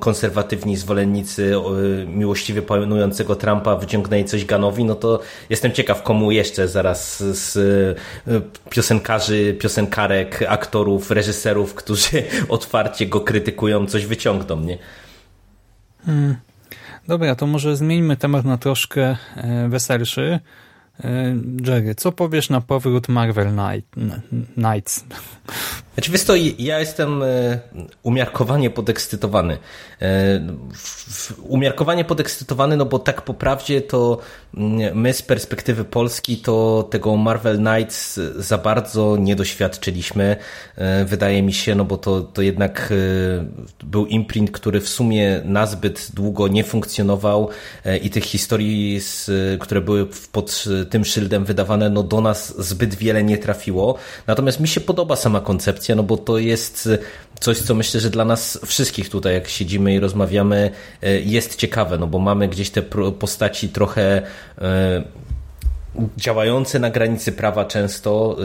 konserwatywni zwolennicy miłościwie panującego Trumpa wyciągnęli coś Ganowi, no to jestem ciekaw, komu jeszcze zaraz z piosenkarzy, piosenkarek, aktorów, reżyserów, którzy otwarcie go krytykują, coś wyciągną, nie? Hmm. Dobra, to może zmieńmy temat na troszkę e, weselszy. E, Jerry, co powiesz na powrót Marvel Night, Nights? Znaczy, wiesz to, ja jestem e, umiarkowanie podekscytowany. E, umiarkowanie podekscytowany, no bo tak po prawdzie to mm, my z perspektywy Polski to tego Marvel Knights za bardzo nie doświadczyliśmy. E, wydaje mi się, no bo to, to jednak był imprint, który w sumie nazbyt długo nie funkcjonował i tych historii, które były pod tym szyldem wydawane, no do nas zbyt wiele nie trafiło. Natomiast mi się podoba sama koncepcja no bo to jest coś, co myślę, że dla nas wszystkich tutaj, jak siedzimy i rozmawiamy, e, jest ciekawe, no bo mamy gdzieś te postaci trochę e, działające na granicy prawa często,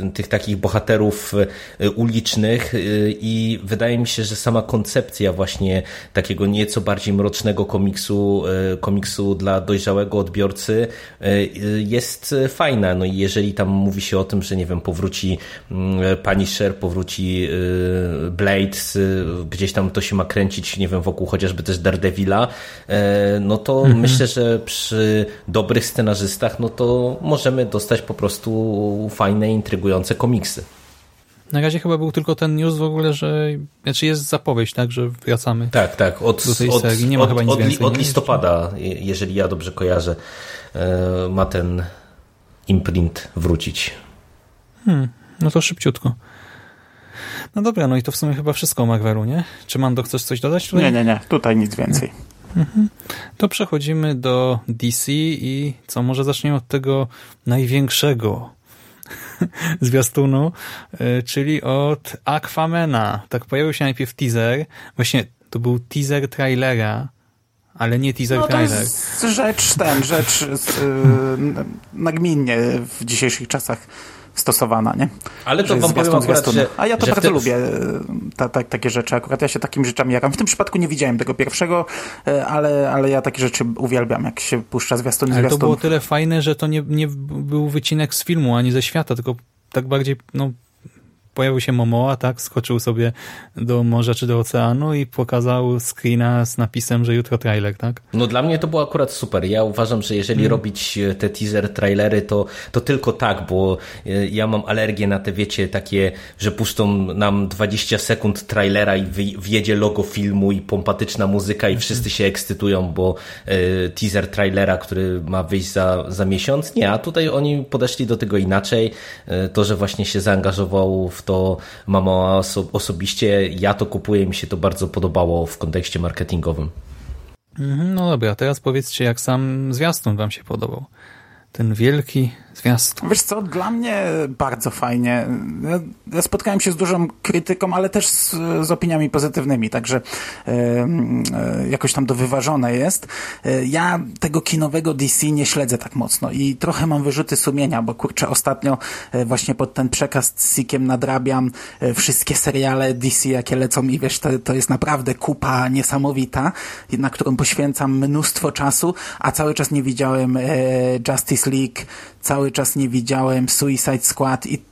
y, tych takich bohaterów y, ulicznych y, i wydaje mi się, że sama koncepcja właśnie takiego nieco bardziej mrocznego komiksu, komiksu dla dojrzałego odbiorcy jest fajna. No i jeżeli tam mówi się o tym, że nie wiem, powróci mm, Punisher, powróci Blade, gdzieś tam to się ma kręcić, nie wiem, wokół chociażby też Daredevila, no to mhm. myślę, że przy dobrych scenarzystach, no to możemy dostać po prostu fajne, intrygujące komiksy. Na razie chyba był tylko ten news w ogóle, że znaczy jest zapowiedź, tak, że wracamy. Tak, tak. Od, do tej od, serii. Nie ma od, chyba nic od, więcej. Od listopada, jeżeli ja dobrze kojarzę, e, ma ten imprint wrócić. Hmm, no to szybciutko. No dobra, no i to w sumie chyba wszystko o Marvelu, nie? Czy Mando chcesz coś dodać tutaj? Nie, nie, nie. Tutaj nic więcej. Mhm. To przechodzimy do DC i co, może zaczniemy od tego największego zwiastunu, e, czyli od Aquamena. Tak pojawił się najpierw teaser, właśnie to był teaser trailera ale nie teaser No to trailer. jest rzecz, ten, rzecz y, nagminnie w dzisiejszych czasach stosowana, nie? Ale to Że wam powiem zwiastun akurat, że... A ja to bardzo te- lubię, y, ta, ta, takie rzeczy. Akurat ja się takim rzeczom jaram. W tym przypadku nie widziałem tego pierwszego, y, ale, ale ja takie rzeczy uwielbiam, jak się puszcza zwiastun Ale to zwiastun. było tyle fajne, że to nie, nie był wycinek z filmu, ani ze świata, tylko tak bardziej, no, pojawił się Momoa, tak, skoczył sobie do morza czy do oceanu i pokazał screena z napisem, że jutro trailer, tak? No dla mnie to było akurat super. Ja uważam, że jeżeli robić e, te teaser trailery, to, to tylko tak, bo e, ja mam alergię na te, wiecie, takie, że puszczą nam 20 sekund trailera i wjedzie logo filmu i pompatyczna muzyka i wszyscy się ekscytują, bo e, teaser trailera, który ma wyjść za, za miesiąc. Nie, a tutaj oni podeszli do tego inaczej. To, że właśnie się zaangażował w to mama oso- osobiście, ja to kupuję, mi się to bardzo podobało w kontekście marketingowym. Mhm, No dobra, teraz powiedzcie, jak sam zwiastun wam się podobał. Ten wielki zwiastun. Wiesz co, dla mnie bardzo fajnie. Ja, spotkałem się z dużą krytyką, ale też z, z opiniami pozytywnymi, także e, jakoś tam to wyważone jest. E, ja tego kinowego DC nie śledzę tak mocno i trochę mam wyrzuty sumienia, bo kurczę, ostatnio e, właśnie pod ten przekaz z Sikiem nadrabiam wszystkie seriale DC, jakie lecą i wiesz, to, to jest naprawdę kupa niesamowita, na którą poświęcam mnóstwo czasu, a cały czas nie widziałem e, Justice League, cały czas nie widziałem Suicide Squad i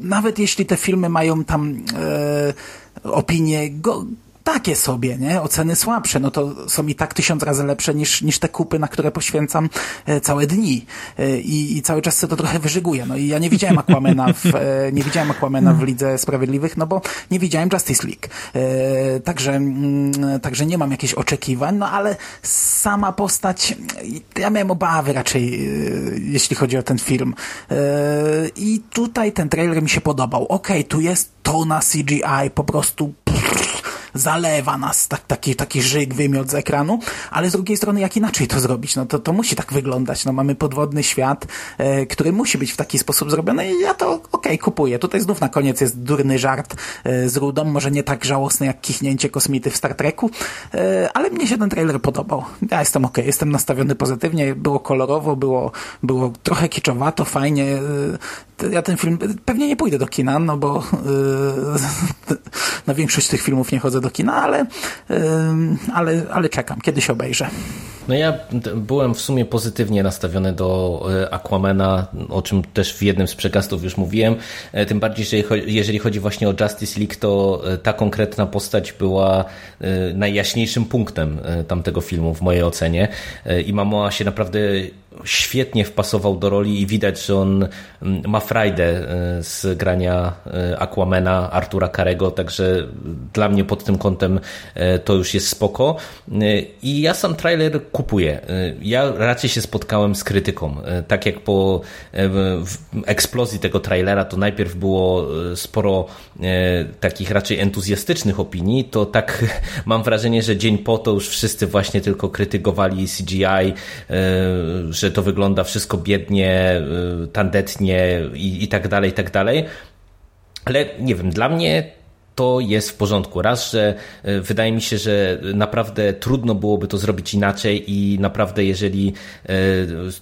nawet jeśli te filmy mają tam e, opinie go, takie sobie, nie? Oceny słabsze, no to są i tak tysiąc razy lepsze niż, niż te kupy, na które poświęcam e, całe dni. E, i, I cały czas sobie to trochę wyżyguję. No i ja nie widziałem Aquamena w, e, nie widziałem Aquamena w Lidze Sprawiedliwych, no bo nie widziałem Justice League. Także, mm, także nie mam jakichś oczekiwań, no ale sama postać, ja miałem obawy raczej, jeśli chodzi o ten film. I tutaj ten trailer mi się podobał. Okej, tu jest tona CGI, po prostu zalewa nas tak, taki, taki żyk, wymiot z ekranu, ale z drugiej strony jak inaczej to zrobić? No to, to musi tak wyglądać. No mamy podwodny świat, e, który musi być w taki sposób zrobiony i ja to okej, kupuję. Tutaj znów na koniec jest durny żart e, z Rudą, może nie tak żałosny jak kichnięcie kosmity w Star Treku, e, ale mnie się ten trailer podobał. Ja jestem okej, jestem nastawiony pozytywnie, było kolorowo, było, było trochę kiczowato, fajnie. E, ja ten film, pewnie nie pójdę do kina, no bo e, na większość tych filmów nie chodzę do kina, ale, ale, ale czekam, kiedyś obejrzę. No ja byłem w sumie pozytywnie nastawiony do e, Aquamana, o czym też w jednym z przekastów już mówiłem. E, Tym bardziej, że jeżeli chodzi właśnie o Justice League, to e, ta konkretna postać była najjaśniejszym punktem tamtego filmu w mojej ocenie. I Mamoa się naprawdę świetnie wpasował do roli i widać, że on ma frajdę z grania Aquamana, Artura Karego, także dla mnie pod tym kątem to już jest spoko. I ja sam trailer kupuję. E, Ja raczej się spotkałem z krytyką. E, Tak jak po w eksplozji tego trailera, to najpierw było sporo takich raczej entuzjastycznych opinii, to tak mam wrażenie, że dzień po to już wszyscy właśnie tylko krytykowali CGI, że to wygląda wszystko biednie, tandetnie i, i tak dalej, i tak dalej. Ale nie wiem, dla mnie to jest w porządku. Raz, że e, wydaje mi się, że naprawdę trudno byłoby to zrobić inaczej i naprawdę jeżeli e,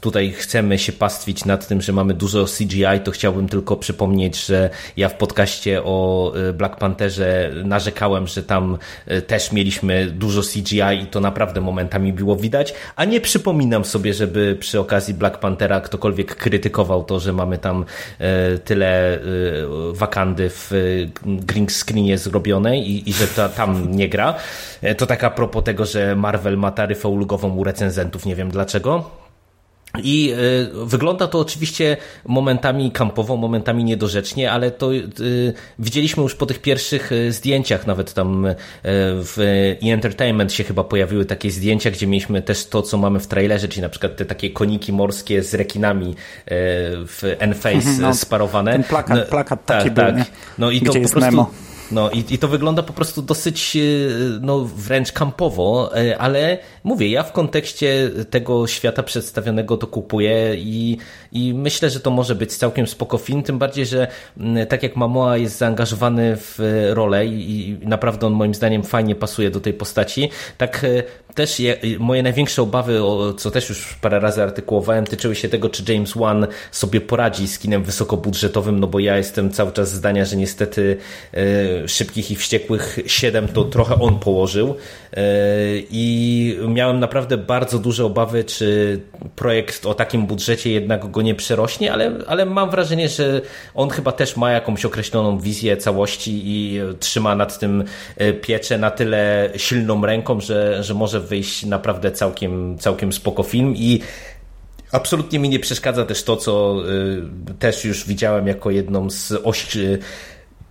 tutaj chcemy się pastwić nad tym, że mamy dużo CGI, to chciałbym tylko przypomnieć, że ja w podcaście o e, Black Pantherze narzekałem, że tam też mieliśmy dużo CGI i to naprawdę momentami było widać, a nie przypominam sobie, żeby przy okazji Black Panthera ktokolwiek krytykował to, że mamy tam tyle wakandy w green screenie zrobionej i, i że ta, tam nie gra. E, To tak a propos tego, że Marvel ma taryfę ulgową u recenzentów, nie wiem dlaczego. I y, wygląda to oczywiście momentami kampowo, momentami niedorzecznie, ale to y, widzieliśmy już po tych pierwszych zdjęciach, nawet tam y, w e Entertainment się chyba pojawiły takie zdjęcia, gdzie mieliśmy też to, co mamy w trailerze, czyli na przykład te takie koniki morskie z rekinami w N-Face No, sparowane. ten plakat- plakat taki tak, był, tak. nie? No i to po prostu Nemo. No i, i to wygląda po prostu dosyć, no wręcz kampowo, ale mówię, ja w kontekście tego świata przedstawionego to kupuję i, i myślę, że to może być całkiem spoko film, tym bardziej, że tak jak Mamoa jest zaangażowany w rolę i, i naprawdę on moim zdaniem fajnie pasuje do tej postaci, tak też je, moje największe obawy, o, co też już parę razy artykułowałem, tyczyły się tego, czy James Wan sobie poradzi z kinem wysokobudżetowym, no bo ja jestem cały czas zdania, że niestety e, Szybkich i Wściekłych 7 to trochę on położył. E, i miałem naprawdę bardzo duże obawy, czy projekt o takim budżecie jednak go nie przerośnie, ale, ale mam wrażenie, że on chyba też ma jakąś określoną wizję całości i trzyma nad tym e, pieczę na tyle silną ręką, że, że może wyjść naprawdę całkiem, całkiem spoko film. I absolutnie mi nie przeszkadza też to, co y, też już widziałem jako jedną z osi,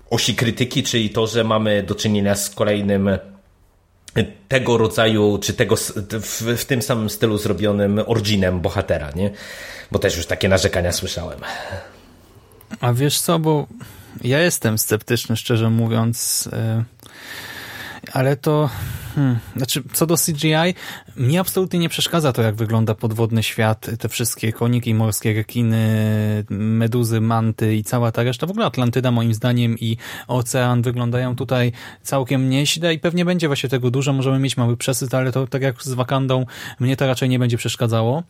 osi krytyki, czyli to, że mamy do czynienia z kolejnym tego rodzaju, czy tego w, w, tym samym stylu zrobionym originem bohatera, nie? Bo też już takie narzekania słyszałem. A wiesz co, bo ja jestem sceptyczny, szczerze mówiąc, y, ale to Hmm. Znaczy, co do CGI, mnie absolutnie nie przeszkadza to, jak wygląda podwodny świat, te wszystkie koniki morskie, rekiny, meduzy, manty i cała ta reszta. W ogóle Atlantyda moim zdaniem i ocean wyglądają tutaj całkiem nieźle i pewnie będzie właśnie tego dużo. Możemy mieć mały przesyt, ale to tak jak z Wakandą, mnie to raczej nie będzie przeszkadzało.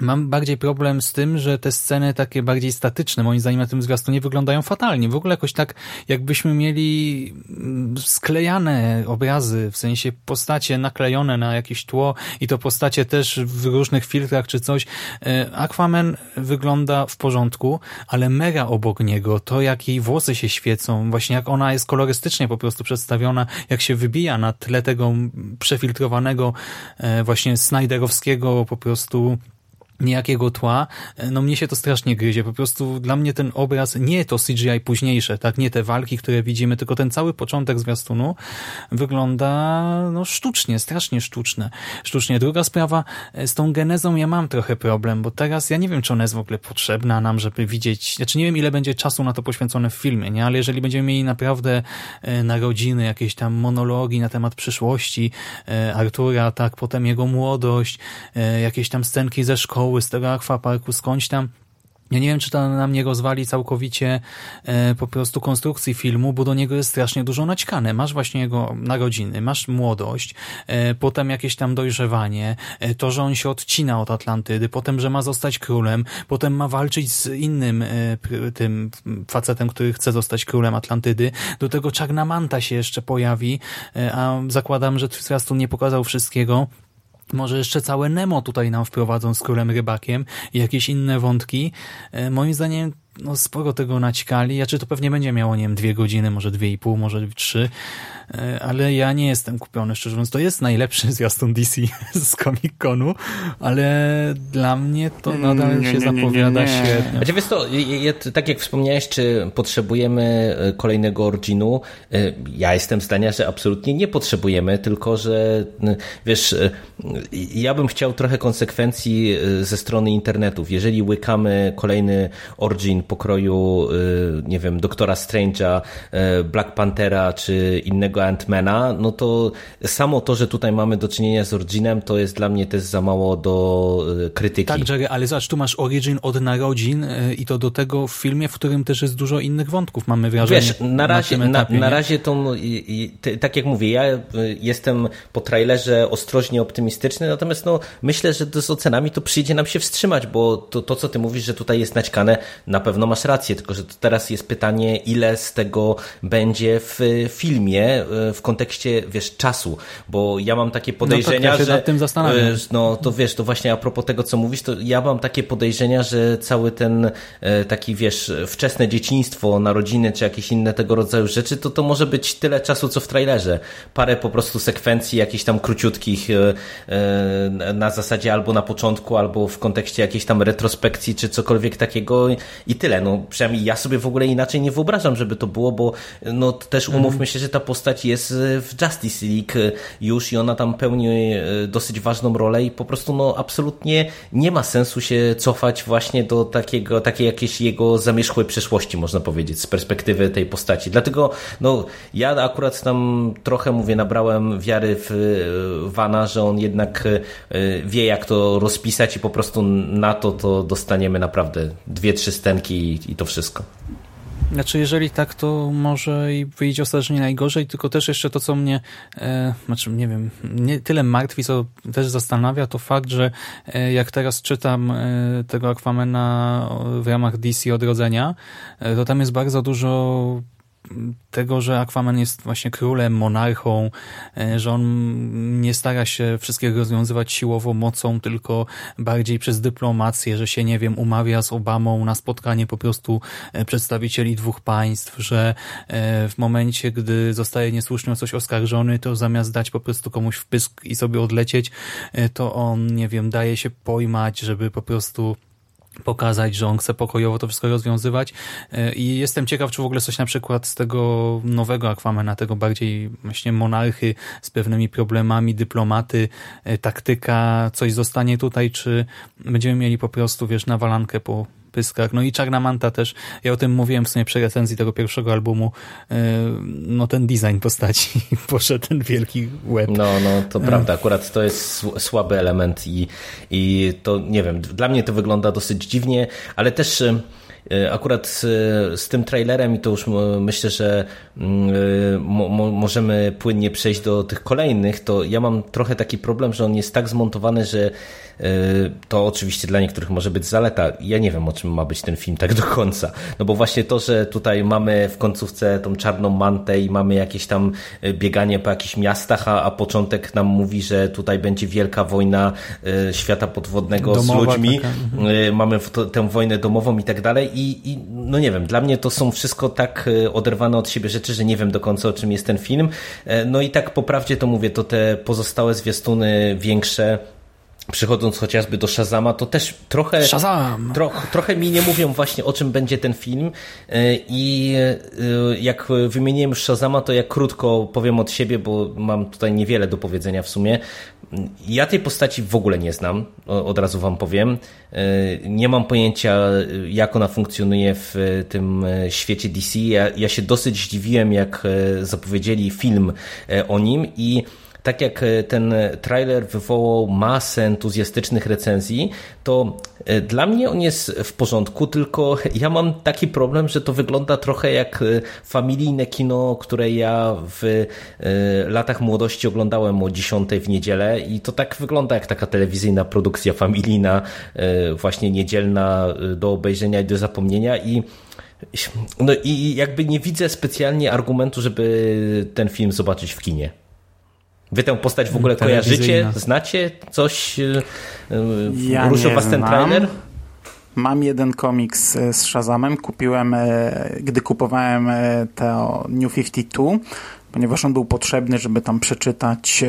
Mam bardziej problem z tym, że te sceny takie bardziej statyczne, moim zdaniem na tym nie wyglądają fatalnie. W ogóle jakoś tak, jakbyśmy mieli mm, sklejane obrazy, w sensie postacie naklejone na jakieś tło i to postacie też w różnych filtrach czy coś. E, Aquaman wygląda w porządku, ale mega obok niego, to jak jej włosy się świecą, właśnie jak ona jest kolorystycznie po prostu przedstawiona, jak się wybija na tle tego przefiltrowanego e, właśnie Snyderowskiego po prostu niejakiego tła, no mnie się to strasznie gryzie. Po prostu dla mnie ten obraz, nie to CGI późniejsze, tak, nie te walki, które widzimy, tylko ten cały początek zwiastunu wygląda no sztucznie, strasznie sztuczne. Sztucznie. Druga sprawa, z tą genezą ja mam trochę problem, bo teraz ja nie wiem, czy ona jest w ogóle potrzebna nam, żeby widzieć, znaczy nie wiem, ile będzie czasu na to poświęcone w filmie, nie, ale jeżeli będziemy mieli naprawdę e, narodziny, jakieś tam monologi na temat przyszłości e, Artura, tak, potem jego młodość, e, jakieś tam scenki ze szkoły, szkoły, z tego akwaparku, skądś tam. Ja nie wiem, czy to nam nie rozwali całkowicie e, po prostu konstrukcji filmu, bo do niego jest strasznie dużo naćkane. Masz właśnie jego narodziny, masz młodość, e, potem jakieś tam dojrzewanie, e, to, że on się odcina od Atlantydy, potem, że ma zostać królem, potem ma walczyć z innym e, tym facetem, który chce zostać królem Atlantydy. Do tego Czarna Manta się jeszcze pojawi, e, a zakładam, że Zwiastun nie pokazał wszystkiego. Może jeszcze całe Nemo tutaj nam wprowadzą z królem rybakiem i jakieś inne wątki. E, moim zdaniem no, sporo tego naćkali. Ja czy to pewnie będzie miało, nie wiem, dwie godziny, może dwie i pół, może trzy. E, ale ja nie jestem kupiony, szczerze mówiąc. To jest najlepszy zwiastun DC z Comic-Conu, ale dla mnie to nadal nie, się nie, zapowiada nie, świetnie. Znaczy, wiesz to, tak jak wspomniałeś, czy potrzebujemy e, kolejnego Originu? E, ja jestem zdania, że absolutnie nie potrzebujemy, tylko że wiesz, ja bym chciał trochę konsekwencji ze strony internetów. Jeżeli łykamy kolejny Origin pokroju, nie wiem, Doktora Strange'a, Black Panthera czy innego tego Antmana, no to samo to, że tutaj mamy do czynienia z Originem, to jest dla mnie też za mało do e, krytyki. Tak, Jerry, ale zobacz, tu masz Origin od narodzin e, i to do tego w filmie, w którym też jest dużo innych wątków, mamy wrażenie. Wiesz, na razie, na, etapie, na, na razie to, i, i, tak jak mówię, ja e, jestem po trailerze ostrożnie optymistyczny, natomiast no, myślę, że z ocenami to przyjdzie nam się wstrzymać, bo to, to co ty mówisz, że tutaj jest naćkane, na pewno masz rację, tylko że teraz jest pytanie, ile z tego będzie w filmie, w kontekście, wiesz, czasu, bo ja mam takie podejrzenia, no ja że... nad tym zastanawiam. E, no to wiesz, to właśnie a propos tego, co mówisz, to ja mam takie podejrzenia, że cały ten e, taki, wiesz, wczesne dzieciństwo, narodziny, czy jakieś inne tego rodzaju rzeczy, to to może być tyle czasu, co w trailerze. Parę po prostu sekwencji jakichś tam króciutkich na zasadzie albo na początku, albo w kontekście jakiejś tam retrospekcji, czy cokolwiek takiego i tyle. No przynajmniej ja sobie w ogóle inaczej nie wyobrażam, żeby to było, bo no też umówmy się, że ta postać postać jest w Justice League już i ona tam pełni dosyć ważną rolę i po prostu no absolutnie nie ma sensu się cofać właśnie do takiego, takiej jakiejś jego zamierzchłej przeszłości, można powiedzieć, z perspektywy tej postaci. Dlatego no, ja akurat tam trochę, mówię, nabrałem wiary w Vana, że on jednak wie, jak to rozpisać i po prostu na to to dostaniemy naprawdę dwie, trzy stenki i, i to wszystko. Znaczy, jeżeli tak, to może i wyjdzie ostatecznie najgorzej, tylko też jeszcze to, co mnie, e, znaczy, nie wiem, nie tyle martwi, co też zastanawia, to fakt, że e, jak teraz czytam e, tego Aquamena w ramach DC Odrodzenia, e, to tam jest bardzo dużo tego, że Aquaman jest właśnie królem, monarchą, e, że on nie stara się wszystkiego rozwiązywać siłową mocą, tylko bardziej przez dyplomację, że się, nie wiem, umawia z Obamą na spotkanie po prostu e, przedstawicieli dwóch państw, że e, w momencie, gdy zostaje niesłusznie o coś oskarżony, to zamiast dać po prostu komuś wpysk i sobie odlecieć, to on, nie wiem, daje się pojmać, żeby po prostu pokazać, że on chce pokojowo to wszystko rozwiązywać. E, i jestem ciekaw, czy w ogóle coś na przykład z tego nowego Aquamana, tego bardziej właśnie monarchy z pewnymi problemami, dyplomaty, e, taktyka, coś zostanie tutaj, czy będziemy mieli po prostu, wiesz, nawalankę po pyskach. No i Czarna Manta też, ja o tym mówiłem w sumie przy recenzji tego pierwszego albumu, e, no ten design postaci, poszedł ten wielki łeb. No, no, to prawda, akurat to jest słaby element i, i to, nie wiem, dla mnie to wygląda dosyć dziwnie, ale też e, Akurat z tym trailerem i to już myślę, że e, mo możemy płynnie przejść do tych kolejnych, to ja mam trochę taki problem, że on jest tak zmontowany, że to oczywiście dla niektórych może być zaleta. Ja nie wiem, o czym ma być ten film tak do końca. No bo właśnie to, że tutaj mamy w końcówce tą czarną mantę i mamy jakieś tam e, bieganie po jakichś miastach, a, a początek nam mówi, że tutaj będzie wielka wojna e, świata podwodnego Domowa, z ludźmi. Taka. Mhm. E, mamy tę wojnę domową i tak dalej. I, I no nie wiem, dla mnie to są wszystko tak oderwane od siebie rzeczy, że nie wiem do końca o czym jest ten film. No i tak po prawdzie to mówię, to te pozostałe zwiastuny większe Przychodząc chociażby do Shazama, to też trochę, Shazam. Tro, trochę mi nie mówią właśnie o czym będzie ten film e, i e, jak wymieniłem już Shazama, to ja krótko powiem od siebie, bo mam tutaj niewiele do powiedzenia w sumie. Ja tej postaci w ogóle nie znam, od razu wam powiem. E, nie mam pojęcia jak ona funkcjonuje w tym świecie DC. Ja, ja się dosyć zdziwiłem jak zapowiedzieli film o nim i tak jak e, ten trailer wywołał masę entuzjastycznych recenzji, to e, dla mnie on jest w porządku, tylko ja mam taki problem, że to wygląda trochę jak e, familijne kino, które ja w latach młodości oglądałem o 10 w niedzielę i to tak wygląda jak taka telewizyjna produkcja familijna, właśnie niedzielna do obejrzenia i do zapomnienia i no i jakby nie widzę specjalnie argumentu, żeby ten film zobaczyć w kinie. Wy tę postać w ogóle kojarzycie? Znacie coś? Y, ja Ruszył was ten trailer? Mam jeden komiks y, z Shazamem. Kupiłem, gdy kupowałem to New 52, ponieważ on był potrzebny, żeby tam przeczytać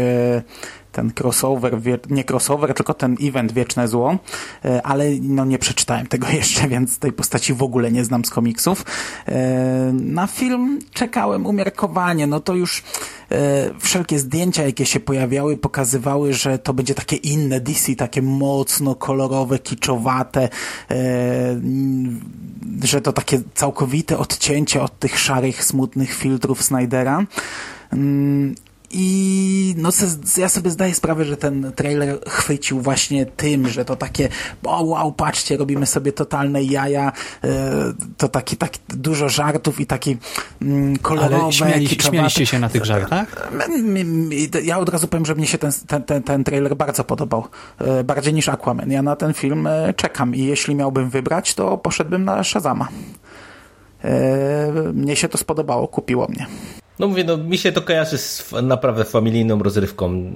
ten crossover, nie crossover, tylko ten event Wieczne Zło, e, ale no nie przeczytałem tego jeszcze, więc tej postaci w ogóle nie znam z komiksów. E, na film czekałem umiarkowanie, no to już e, wszelkie zdjęcia, jakie się pojawiały, pokazywały, że to będzie takie inne DC, takie mocno kolorowe, kiczowate, że to takie całkowite odcięcie od tych szarych, smutnych filtrów Snydera. I no, ja sobie zdaję sprawę, że ten trailer chwycił właśnie tym, że to takie, o wow, patrzcie, robimy sobie totalne jaja, e, to taki, tak dużo żartów i taki mm, kolorowe, Ale śmiali, śmialiście się na tych żartach? Ja od razu powiem, że mnie się ten, ten, ten, ten trailer bardzo podobał. E, bardziej niż Aquaman. Ja na ten film e, czekam i jeśli miałbym wybrać, to poszedłbym na Shazama. Mnie się to spodobało, kupiło mnie. No mówię, no mi się to kojarzy z naprawdę familijną rozrywką.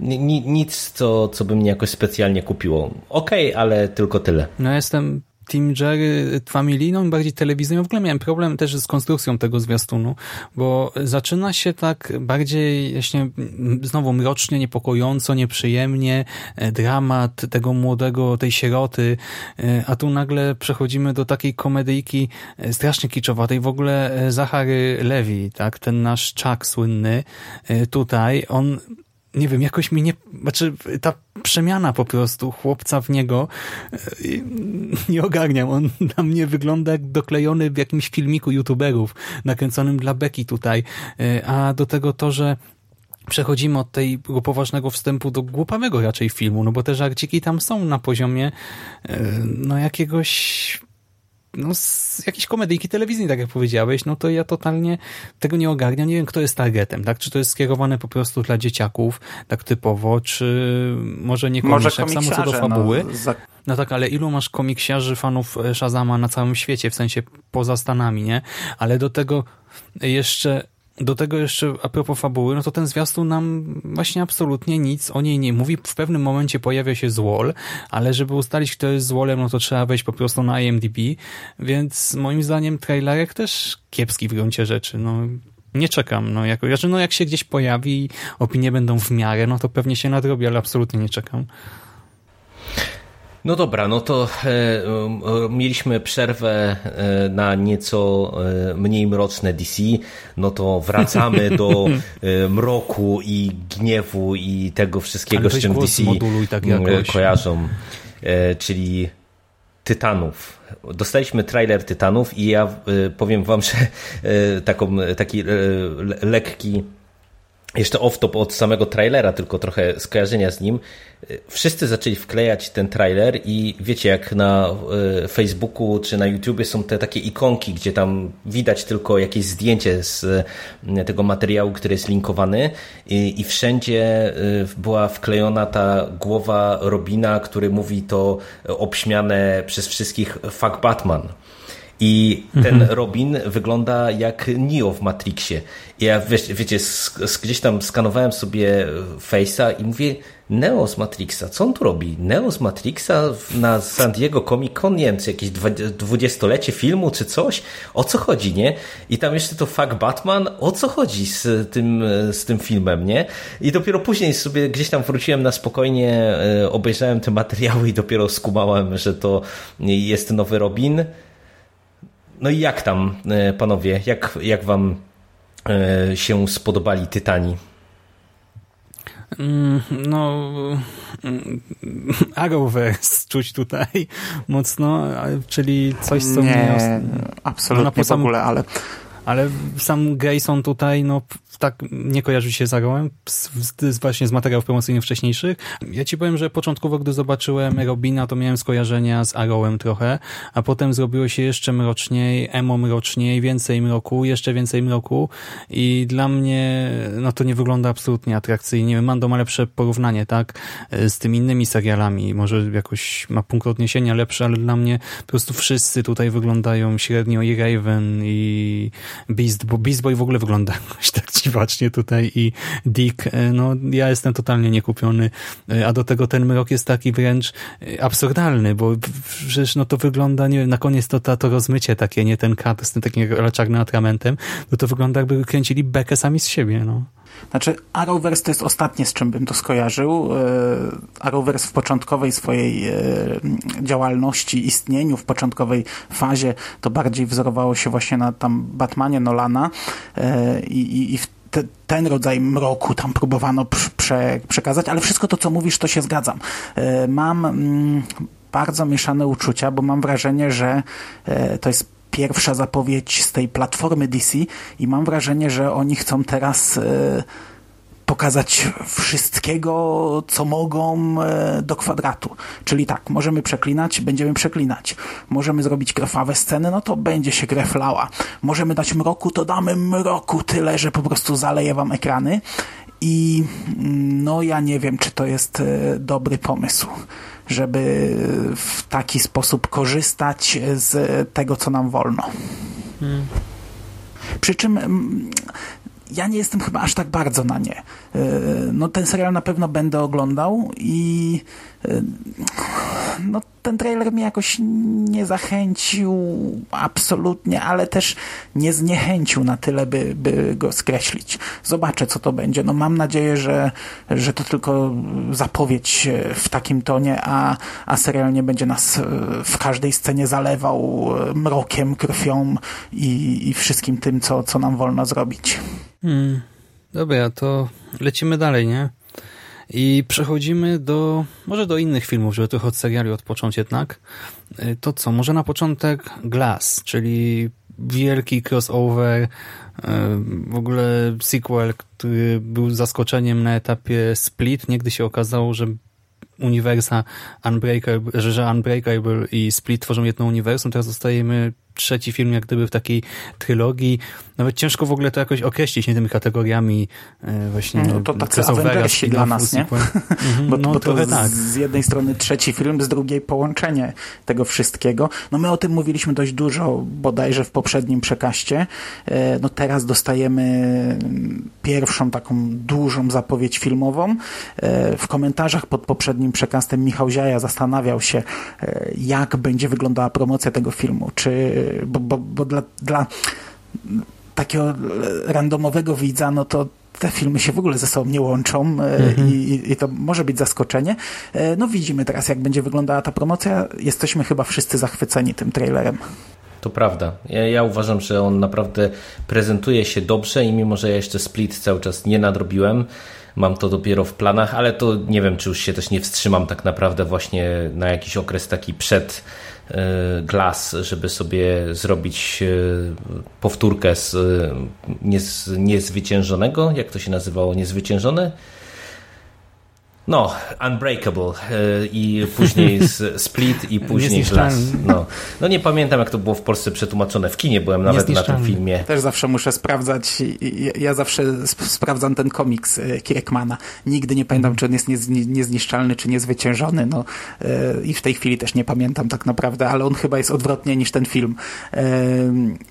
Nic, co, co by mnie jakoś specjalnie kupiło. Okej, okay, ale tylko tyle. No jestem Team Jerry familijną, bardziej telewizyjną. W ogóle miałem problem też z konstrukcją tego zwiastunu, bo zaczyna się tak bardziej właśnie znowu mrocznie, niepokojąco, nieprzyjemnie, e, dramat tego młodego, tej sieroty, e, a tu nagle przechodzimy do takiej komedyjki e, strasznie kiczowatej. W ogóle Zachary Levi, tak, ten nasz Chuck słynny tutaj, on nie wiem, jakoś mi nie, znaczy ta przemiana po prostu chłopca w niego nie ogarniam. On na mnie wygląda jak doklejony w jakimś filmiku youtuberów nakręconym dla Beki tutaj. A do tego to, że przechodzimy od tego poważnego wstępu do głupawego raczej filmu, no bo te żarciki tam są na poziomie no jakiegoś no, z jakiejś komedyjki telewizyjnej, tak jak powiedziałeś, no to ja totalnie tego nie ogarniam. Nie wiem, kto jest targetem, tak? Czy to jest skierowane po prostu dla dzieciaków, tak typowo, czy może nie może tak samo co do fabuły. No, za... no tak, ale ilu masz komiksiarzy, fanów Shazama na całym świecie, w sensie poza Stanami, nie? Ale do tego jeszcze do tego jeszcze a propos fabuły, no to ten zwiastun nam właśnie absolutnie nic o niej nie mówi. W pewnym momencie pojawia się Złol, ale żeby ustalić, kto jest Złolem, no to trzeba wejść po prostu na IMDb, więc moim zdaniem trailerek też kiepski w gruncie rzeczy. No, nie czekam. No, jak, znaczy, no, jak się gdzieś pojawi i opinie będą w miarę, no to pewnie się nadrobi, ale absolutnie nie czekam. No dobra, no to e, e, mieliśmy przerwę e, na nieco mniej mroczne DC, no to wracamy do mroku i gniewu i tego wszystkiego, z czym DC tak e, kojarzą, czyli Tytanów. Dostaliśmy trailer Tytanów i ja powiem wam, że taką, taki lekki jeszcze off-top od samego trailera, tylko trochę skojarzenia z nim. Wszyscy zaczęli wklejać ten trailer i wiecie, jak na e, Facebooku czy na YouTubie są te takie ikonki, gdzie tam widać tylko jakieś zdjęcie z e, tego materiału, który jest linkowany i, i wszędzie e, była wklejona ta głowa Robina, który mówi to obśmiane przez wszystkich fuck Batman. I ten mhm. Robin wygląda jak Neo w Matrixie. I ja wiecie, wiecie gdzieś tam skanowałem sobie Face'a i mówię, Neo z Matrixa, co on tu robi? Neo z Matrixa na San Diego Comic Con, nie wiem, czy jakieś dwudziestolecie filmu, czy coś? O co chodzi, nie? I tam jeszcze to fuck Batman, o co chodzi z tym, z tym filmem, nie? I dopiero później sobie gdzieś tam wróciłem na spokojnie, e, obejrzałem te materiały i dopiero skumałem, że to jest nowy Robin. No i jak tam, e, panowie, jak, jak wam e, się spodobali Tytani? Mm, no, mm, Arrowverse czuć tutaj mocno, czyli coś, co nie, mnie... absolutnie no, w ogóle, ale ale sam Grayson tutaj, no tak nie kojarzy się z Arrowem, z, z, właśnie z materiałów promocyjnych wcześniejszych. Ja ci powiem, że początkowo, gdy zobaczyłem Robina, to miałem skojarzenia z Arrowem trochę, a potem zrobiło się jeszcze mroczniej, emo mroczniej, więcej mroku, jeszcze więcej mroku i dla mnie, no to nie wygląda absolutnie atrakcyjnie. Mando ma lepsze porównanie, tak, z tymi innymi serialami. Może jakoś ma punkt odniesienia lepszy, ale dla mnie po prostu wszyscy tutaj wyglądają średnio i Raven i Beast, bo Beast Boy w ogóle wygląda jakoś tak dziwacznie tutaj i Dick, e, no ja jestem totalnie niekupiony, e, a do tego ten mrok jest taki wręcz e, absurdalny, bo przecież no to wygląda, nie na koniec to, to, to rozmycie takie, nie ten kat z tym takim czarnym atramentem, no to wygląda jakby kręcili bekę sami z siebie, no. Znaczy, Arrowverse to jest ostatnie, z czym bym to skojarzył. Arrowverse w początkowej swojej działalności, istnieniu, w początkowej fazie to bardziej wzorowało się właśnie na tam Batmanie Nolana i, i, i w te, ten rodzaj mroku tam próbowano prze, przekazać, ale wszystko to, co mówisz, to się zgadzam. E, mam mm, bardzo mieszane uczucia, bo mam wrażenie, że e, to jest pierwsza zapowiedź z tej platformy DC i mam wrażenie, że oni chcą teraz e, pokazać wszystkiego, co mogą e, do kwadratu. Czyli tak, możemy przeklinać, będziemy przeklinać. Możemy zrobić krwawe sceny, no to będzie się krew lała. Możemy dać mroku, to damy mroku tyle, że po prostu zaleje wam ekrany. I mm, no ja nie wiem, czy to jest e, dobry pomysł żeby w taki sposób korzystać z tego, co nam wolno. Hmm. Przy czym mm, ja nie jestem chyba aż tak bardzo na nie. E, no ten serial na pewno będę oglądał i e, no ten trailer mnie jakoś nie zachęcił absolutnie, ale też nie zniechęcił na tyle, by, by go skreślić. Zobaczę, co to będzie. No mam nadzieję, że, że to tylko zapowiedź w takim tonie, a, a serial nie będzie nas w każdej scenie zalewał mrokiem, krwią i, i wszystkim tym, co, co nam wolno zrobić. Hmm. Dobra, to lecimy dalej, nie? I przechodzimy do, może do innych filmów, żeby trochę od seriali odpocząć jednak. Y, to co, może na początek Glass, czyli wielki crossover, y, w ogóle sequel, który był zaskoczeniem na etapie Split. Niegdy się okazało, że uniwersa Unbreakable, że Unbreakable i Split tworzą jedno uniwersum. Teraz dostajemy trzeci film jak gdyby w takiej trylogii. Nawet ciężko w ogóle to jakoś określić nie tymi kategoriami e, właśnie no, to tacy Avengersi dla nas, nie? Mhm, bo, no, bo to tak. z jednej strony trzeci film, z drugiej połączenie tego wszystkiego. No my o tym mówiliśmy dość dużo bodajże w poprzednim przekaście. E, no teraz dostajemy pierwszą taką dużą zapowiedź filmową. E, w komentarzach pod poprzednim przekastem Michał Ziaja zastanawiał się, jak będzie wyglądała promocja tego filmu. Czy bo, bo, bo dla, dla takiego randomowego widza, no to te filmy się w ogóle ze sobą nie łączą e, mhm. i, i, to może być zaskoczenie. E, no widzimy teraz, jak będzie wyglądała ta promocja. Jesteśmy chyba wszyscy zachwyceni tym trailerem. To prawda. Ja, ja, uważam, że on naprawdę prezentuje się dobrze i mimo, że ja jeszcze Split cały czas nie nadrobiłem, mam to dopiero w planach, ale to nie wiem, czy już się też nie wstrzymam tak naprawdę właśnie na jakiś okres taki przed Glass, żeby sobie zrobić e, powtórkę z e, niezwyciężonego, jak to się nazywało, niezwyciężony? No, Unbreakable e, i później Split i później Glass. No. no nie pamiętam jak to było w Polsce przetłumaczone. W kinie byłem nawet na tym filmie. Też zawsze muszę sprawdzać. Ja zawsze sprawdzam ten komiks e, Kirkmana. Nigdy nie pamiętam, czy on jest niezniszczalny, czy niezwyciężony. No, e, I w tej chwili też nie pamiętam tak naprawdę, ale on chyba jest odwrotnie niż ten film.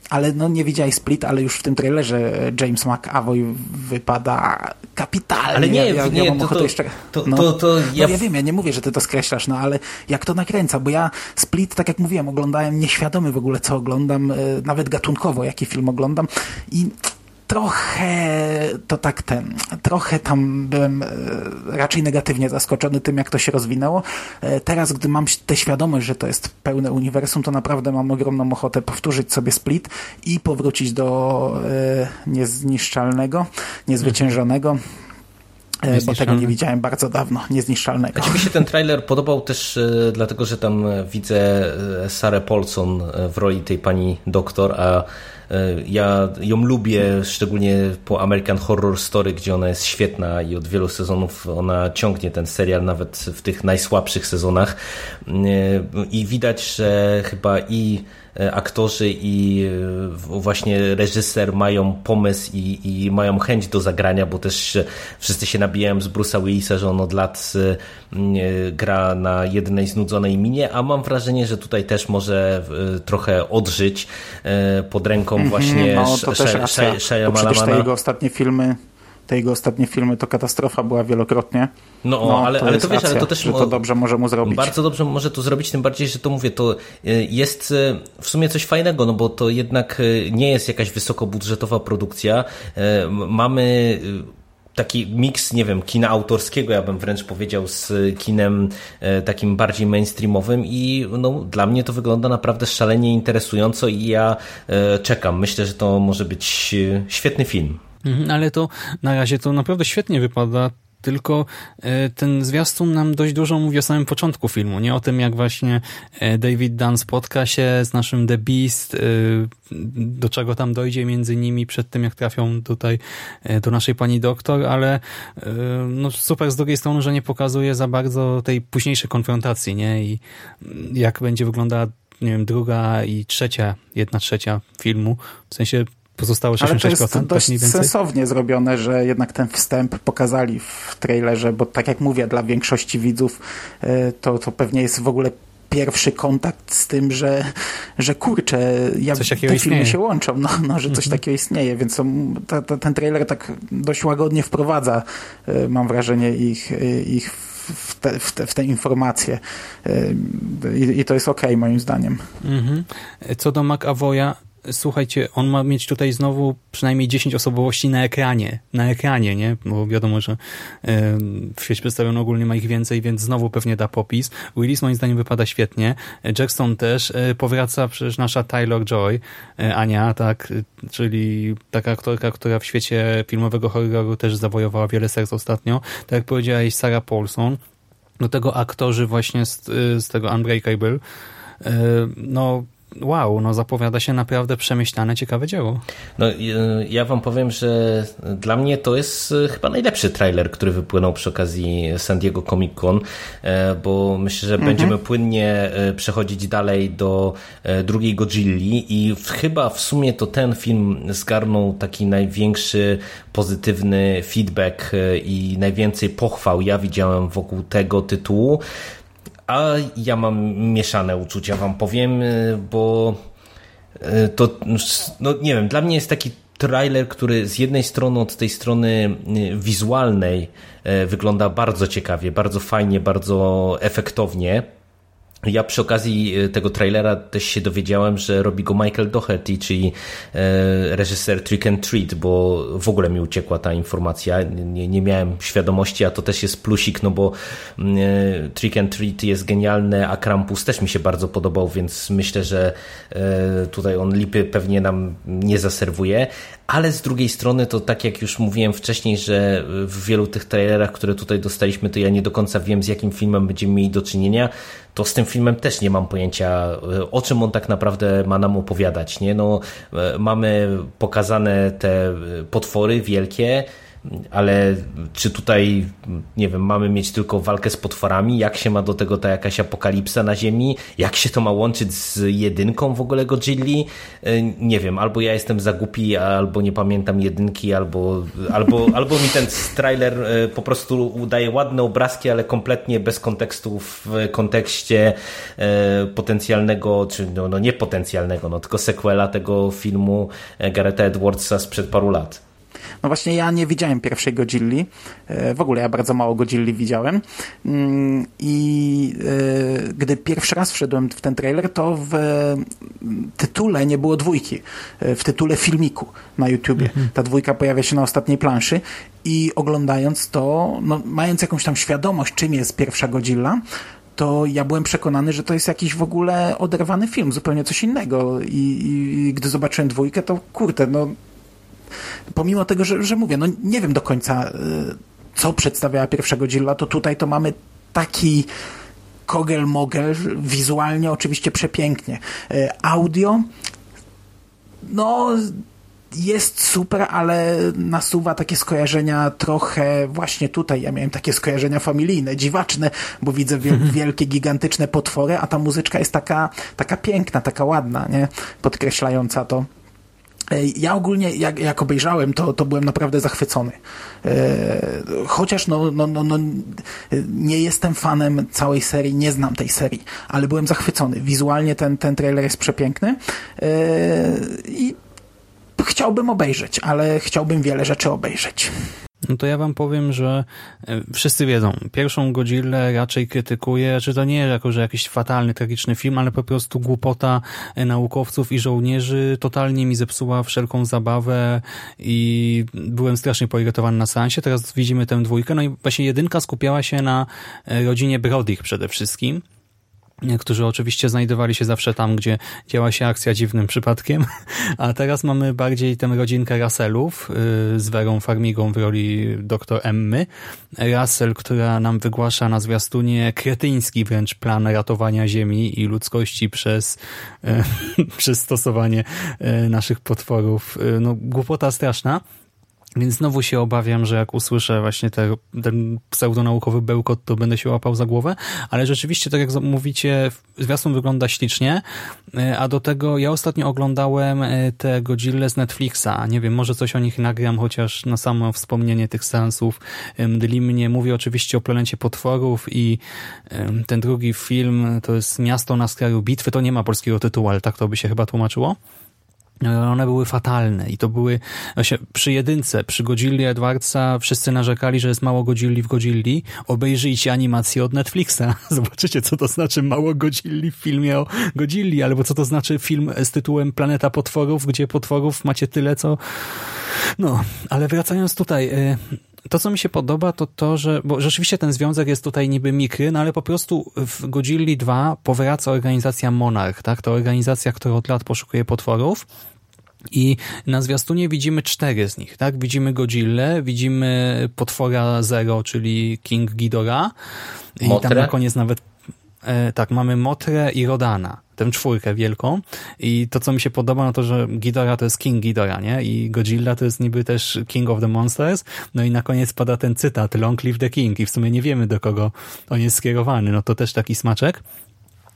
Ale no nie widziałeś Split, ale już w tym trailerze James McAvoy wypada kapitalnie. Ale nie, ja, ja, ja mam to, to, jeszcze... To, no, to, to ja... No ja wiem, ja nie mówię, że ty to skreślasz, no ale jak to nakręca, bo ja Split, tak jak mówiłem, oglądałem nieświadomy w ogóle, co oglądam, e, nawet gatunkowo, jaki film oglądam i trochę to tak ten, trochę tam byłem e, raczej negatywnie zaskoczony tym, jak to się rozwinęło. E, teraz, gdy mam tę świadomość, że to jest pełne uniwersum, to naprawdę mam ogromną ochotę powtórzyć sobie Split i powrócić do niezniszczalnego, niezwyciężonego. E, bo tego nie widziałem bardzo dawno, niezniszczalnego. A Ci się ten trailer podobał też e, dlatego, że tam widzę e, Sarę Paulson w roli tej pani doktor, a ja ją lubię, szczególnie po American Horror Story, gdzie ona jest świetna i od wielu sezonów ona ciągnie ten serial nawet w tych najsłabszych sezonach. I widać, że chyba i aktorzy i e, właśnie reżyser mają pomysł i, i mają chęć do zagrania, bo też wszyscy się nabijają z Bruce'a Willisa, że on od lat e, gra na jednej znudzonej minie, a mam wrażenie, że tutaj też może trochę odżyć pod ręką mhm, właśnie mm -hmm, no, to też Shia te jego ostatnie filmy te jego ostatnie filmy to katastrofa była wielokrotnie. No, no ale, to, ale to wiesz, racja, ale to też to dobrze może mu zrobić. Bardzo dobrze może to zrobić, tym bardziej, że to mówię, to y, jest y, w sumie coś fajnego, no bo to jednak y, nie jest jakaś wysokobudżetowa produkcja. Mamy taki miks, nie wiem, kina autorskiego, ja bym wręcz powiedział, z kinem takim bardziej mainstreamowym i no, dla mnie to wygląda naprawdę szalenie interesująco i ja czekam. Myślę, że to może być świetny film. Mhm, ale to na razie to naprawdę świetnie wypada. Tylko e, ten zwiastun nam dość dużo mówi o samym początku filmu, nie o tym, jak właśnie e, David Dunn spotka się z naszym The Beast, e, do czego tam dojdzie między nimi przed tym, jak trafią tutaj do naszej pani doktor, ale no super z drugiej strony, że nie pokazuje za bardzo tej późniejszej konfrontacji, nie? I jak będzie wyglądała, nie wiem, druga i trzecia, jedna trzecia filmu, w sensie Pozostałe 66%. Ale to jest dość sensownie zrobione, że jednak ten wstęp pokazali w trailerze, bo tak jak mówię, dla większości widzów e, to, to pewnie jest w ogóle pierwszy kontakt z tym, że, że kurczę, ja, te filmy istnieje. się łączą, no, no, że coś mhm. takiego istnieje, więc to, to, ten trailer tak dość łagodnie wprowadza, e, mam wrażenie, ich, ich w te, w te, w te informacje I, i to jest ok moim zdaniem. Mhm. Co do McAvoya, słuchajcie, on ma mieć tutaj znowu przynajmniej 10 osobowości na ekranie, na ekranie, nie? Bo wiadomo, że w świecie przedstawiono ogólnie ma ich więcej, więc znowu pewnie da popis. Willis moim zdaniem wypada świetnie. Jackson też. E, powraca przecież nasza Tyler Joy, e, Ania, tak, czyli taka aktorka, która w świecie filmowego horroru też zawojowała wiele serc ostatnio. Tak jak powiedziałeś, Sarah Paulson. Do tego aktorzy właśnie z, z tego Unbreakable. E, no, wow, no zapowiada się naprawdę przemyślane, ciekawe dzieło. No, ja wam powiem, że dla mnie to jest e, chyba najlepszy trailer, który wypłynął przy okazji San Diego Comic Con, e, bo myślę, że mhm. będziemy płynnie e, przechodzić dalej do drugiej Godzilli i chyba w sumie to ten film zgarnął taki największy pozytywny feedback i najwięcej pochwał ja widziałem wokół tego tytułu. A ja mam mieszane uczucia, wam powiem, y, bo y, to, no nie wiem, dla mnie jest taki trailer, który z jednej strony od tej strony y, wizualnej wygląda bardzo ciekawie, bardzo fajnie, bardzo efektownie ja przy okazji e, tego trailera też się dowiedziałem, że robi go Michael Doherty, czyli e, reżyser Trick and Treat, bo w ogóle mi uciekła ta informacja, nie, nie miałem świadomości, a to też jest plusik, no bo mm, e, Trick and Treat jest genialny, a Krampus też mi się bardzo podobał, więc myślę, że tutaj on lipy pewnie nam nie zaserwuje, ale z drugiej strony to tak jak już mówiłem wcześniej, że w wielu tych trailerach, które tutaj dostaliśmy, to ja nie do końca wiem z jakim filmem będziemy mieli do czynienia, to z tym filmem też nie mam pojęcia, e, o czym on tak naprawdę ma nam opowiadać. Nie? No, e, mamy pokazane te potwory wielkie, ale czy tutaj, nie wiem, mamy mieć tylko walkę z potworami? Jak się ma do tego ta jakaś apokalipsa na Ziemi? Jak się to ma łączyć z jedynką w ogóle Godzilli? E, nie wiem, albo ja jestem za głupi, albo nie pamiętam jedynki, albo, albo, albo mi ten trailer e, po prostu udaje ładne obrazki, ale kompletnie bez kontekstu w kontekście e, potencjalnego, czy no, no nie potencjalnego, no tylko sequela tego filmu Garetha Edwardsa sprzed paru lat. No właśnie ja nie widziałem pierwszej Godzilli. E, w ogóle ja bardzo mało Godzilli widziałem. Mm, I e, gdy pierwszy raz wszedłem w ten trailer, to w tytule nie było dwójki. E, w tytule filmiku na YouTubie. Mhm. Ta dwójka pojawia się na ostatniej planszy i oglądając to, no, mając jakąś tam świadomość, czym jest pierwsza Godzilla, to ja byłem przekonany, że to jest jakiś w ogóle oderwany film, zupełnie coś innego. I, i, i gdy zobaczyłem dwójkę, to kurde, no pomimo tego, że, że mówię, no nie wiem do końca, y, co przedstawiała pierwsza Godzilla, to tutaj to mamy taki kogel-mogel, wizualnie oczywiście przepięknie. Y, audio, no jest super, ale nasuwa takie skojarzenia trochę właśnie tutaj. Ja miałem takie skojarzenia familijne, dziwaczne, bo widzę wielkie, gigantyczne potwory, a ta muzyczka jest taka, taka piękna, taka ładna, nie? Podkreślająca to. Ja ogólnie, jak, jak obejrzałem, to, to byłem naprawdę zachwycony. E, chociaż no, no, no, no, nie jestem fanem całej serii, nie znam tej serii, ale byłem zachwycony. Wizualnie ten, ten trailer jest przepiękny e, i chciałbym obejrzeć, ale chciałbym wiele rzeczy obejrzeć. No to ja wam powiem, że e, wszyscy wiedzą, pierwszą Godzilla raczej krytykuję, że to nie jako, że jakiś fatalny, tragiczny film, ale po prostu głupota e, naukowców i żołnierzy totalnie mi zepsuła wszelką zabawę i byłem strasznie poirytowany na seansie. Teraz widzimy tę dwójkę, no i właśnie jedynka skupiała się na e, rodzinie Brodych przede wszystkim którzy oczywiście znajdowali się zawsze tam, gdzie działa się akcja dziwnym przypadkiem, a teraz mamy bardziej tę rodzinkę Russellów y, z Werą Farmigą w roli doktor Emmy. Russell, która nam wygłasza na zwiastunie kretyński wręcz plan ratowania Ziemi i ludzkości przez, y, przez stosowanie y, naszych potworów. No, głupota straszna. Więc znowu się obawiam, że jak usłyszę właśnie te, ten pseudonaukowy bełkot, to będę się łapał za głowę, ale rzeczywiście, tak jak mówicie, zwiastun wygląda ślicznie, e, a do tego ja ostatnio oglądałem e, te Godzilla z Netflixa, nie wiem, może coś o nich nagram, chociaż na samo wspomnienie tych seansów mdli mnie. Mówię oczywiście o Planecie Potworów i ten drugi film to jest Miasto na skraju bitwy, to nie ma polskiego tytułu, ale tak to by się chyba tłumaczyło. One były fatalne i to były właśnie przy jedynce, przy Godzilli Edwardsa wszyscy narzekali, że jest mało Godzilli w Godzilli. Obejrzyjcie animację od Netflixa. Zobaczycie, co to znaczy mało Godzilli w filmie o Godzilli, albo co to znaczy film z tytułem Planeta Potworów, gdzie potworów macie tyle, co... No, ale wracając tutaj... Y, to, co mi się podoba, to to, że, bo rzeczywiście ten związek jest tutaj niby mikry, no ale po prostu w Godzilli 2 powraca organizacja Monarch, tak? To organizacja, która od lat poszukuje potworów i na zwiastunie widzimy cztery z nich, tak? Widzimy Godzillę, widzimy potwora Zero, czyli King Ghidorah i tam na koniec nawet e, tak, mamy Motrę i Rodana, tę czwórkę wielką i to, co mi się podoba, no to, że Ghidorah to jest King Ghidorah, nie? I Godzilla to jest niby też King of the Monsters, no i na koniec pada ten cytat Long live the King i w sumie nie wiemy, do kogo on jest skierowany, no to też taki smaczek.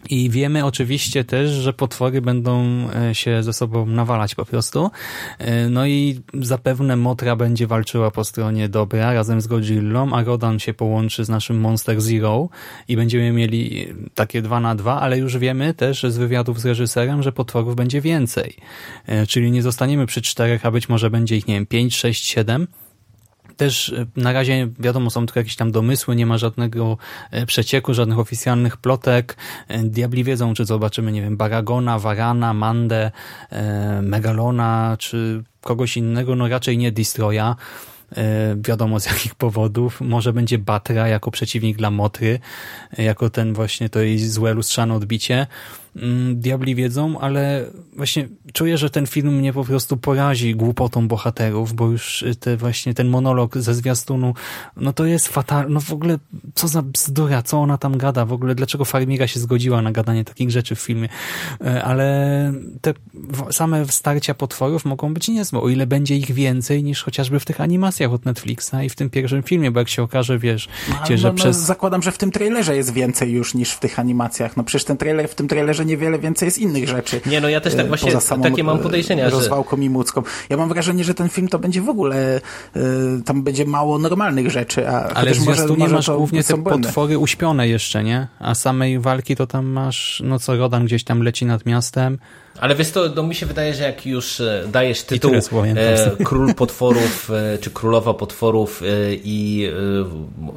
I wiemy oczywiście też, że potwory będą e, się ze sobą nawalać po prostu. E, no i zapewne Motra będzie walczyła po stronie dobra razem z Godzillą, a Rodan się połączy z naszym Monster Zero i będziemy mieli takie dwa na dwa, ale już wiemy też z wywiadów z reżyserem, że potworów będzie więcej. E, czyli nie zostaniemy przy czterech, a być może będzie ich, nie wiem, pięć, sześć, siedem też e, na razie wiadomo, są tylko jakieś tam domysły, nie ma żadnego e, przecieku, żadnych oficjalnych plotek. E, diabli wiedzą, czy zobaczymy, nie wiem, Baragona, Varana, Mandę, Megalona, czy kogoś innego, no raczej nie Destroya. Wiadomo z jakich powodów. Może będzie Batra jako przeciwnik dla Motry, jako ten właśnie to jej złe lustrzane odbicie. Mm, diabli wiedzą, ale właśnie czuję, że ten film mnie po prostu porazi głupotą bohaterów, bo już te właśnie ten monolog ze zwiastunu, no to jest fatalny, no w ogóle co za bzdura, co ona tam gada, w ogóle dlaczego Farmiga się zgodziła na gadanie takich rzeczy w filmie, e, ale te same starcia potworów mogą być niezłe, o ile będzie ich więcej niż chociażby w tych animacjach od Netflixa i w tym pierwszym filmie, bo jak się okaże, wiesz, no, że no, przez... Zakładam, że w tym trailerze jest więcej już niż w tych animacjach, no przecież ten trailer, w tym trailerze że niewiele więcej jest innych rzeczy. Nie, no ja też tak e, właśnie, samą, takie mam podejrzenia, rozwałką że... mimołdzką. Ja mam wrażenie, że ten film to będzie w ogóle, y, tam będzie mało normalnych rzeczy, a Ale w może, nie masz głównie te potwory uśpione jeszcze, nie? A samej walki to tam masz, no co Rodan gdzieś tam leci nad miastem, ale wiesz to, no mi się wydaje, że jak już e, dajesz tytuł e, Król Potworów, e, czy Królowa Potworów e, i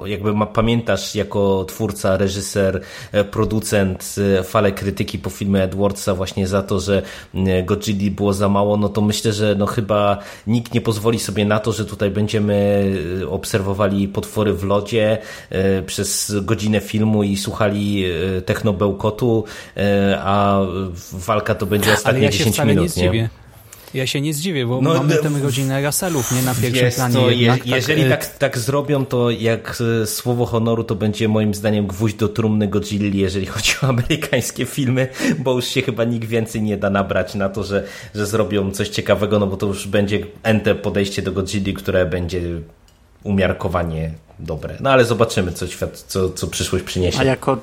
e, jakby ma, pamiętasz jako twórca, reżyser, e, producent falę krytyki po filmie Edwardsa właśnie za to, że Godzilla było za mało, no to myślę, że no chyba nikt nie pozwoli sobie na to, że tutaj będziemy obserwowali potwory w lodzie przez godzinę filmu i słuchali technobełkotu, a walka to będzie będzie ostatnie ja 10 minut. Nie zdziwię. Ja się nie zdziwię, bo no, mamy tę godzinę Raselów, nie na pierwszym planie. To, je, jeżeli tak, tak, tak, zrobią, to jak e, słowo honoru, to będzie moim zdaniem gwóźdź do trumny Godzilli, jeżeli chodzi o amerykańskie filmy, bo już się chyba nikt więcej nie da nabrać na to, że, że zrobią coś ciekawego, no bo to już będzie ente podejście do Godzilli, które będzie umiarkowanie dobre. No ale zobaczymy, co, świat, co, co przyszłość przyniesie. A jako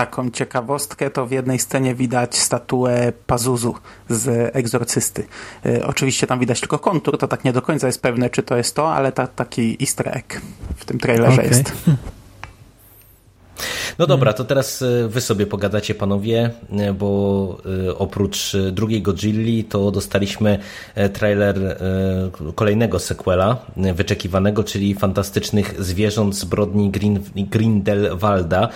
taką ciekawostkę, to w jednej scenie widać statuę Pazuzu z Egzorcysty. Y, oczywiście tam widać tylko kontur, to tak nie do końca jest pewne, czy to jest to, ale ta, taki easter egg w tym trailerze okay. jest. No dobra, to teraz e, wy sobie pogadacie panowie, e, bo e, oprócz drugiej Godzilli to dostaliśmy trailer kolejnego sequela wyczekiwanego, czyli Fantastycznych Zwierząt Zbrodni Green, Grindelwalda.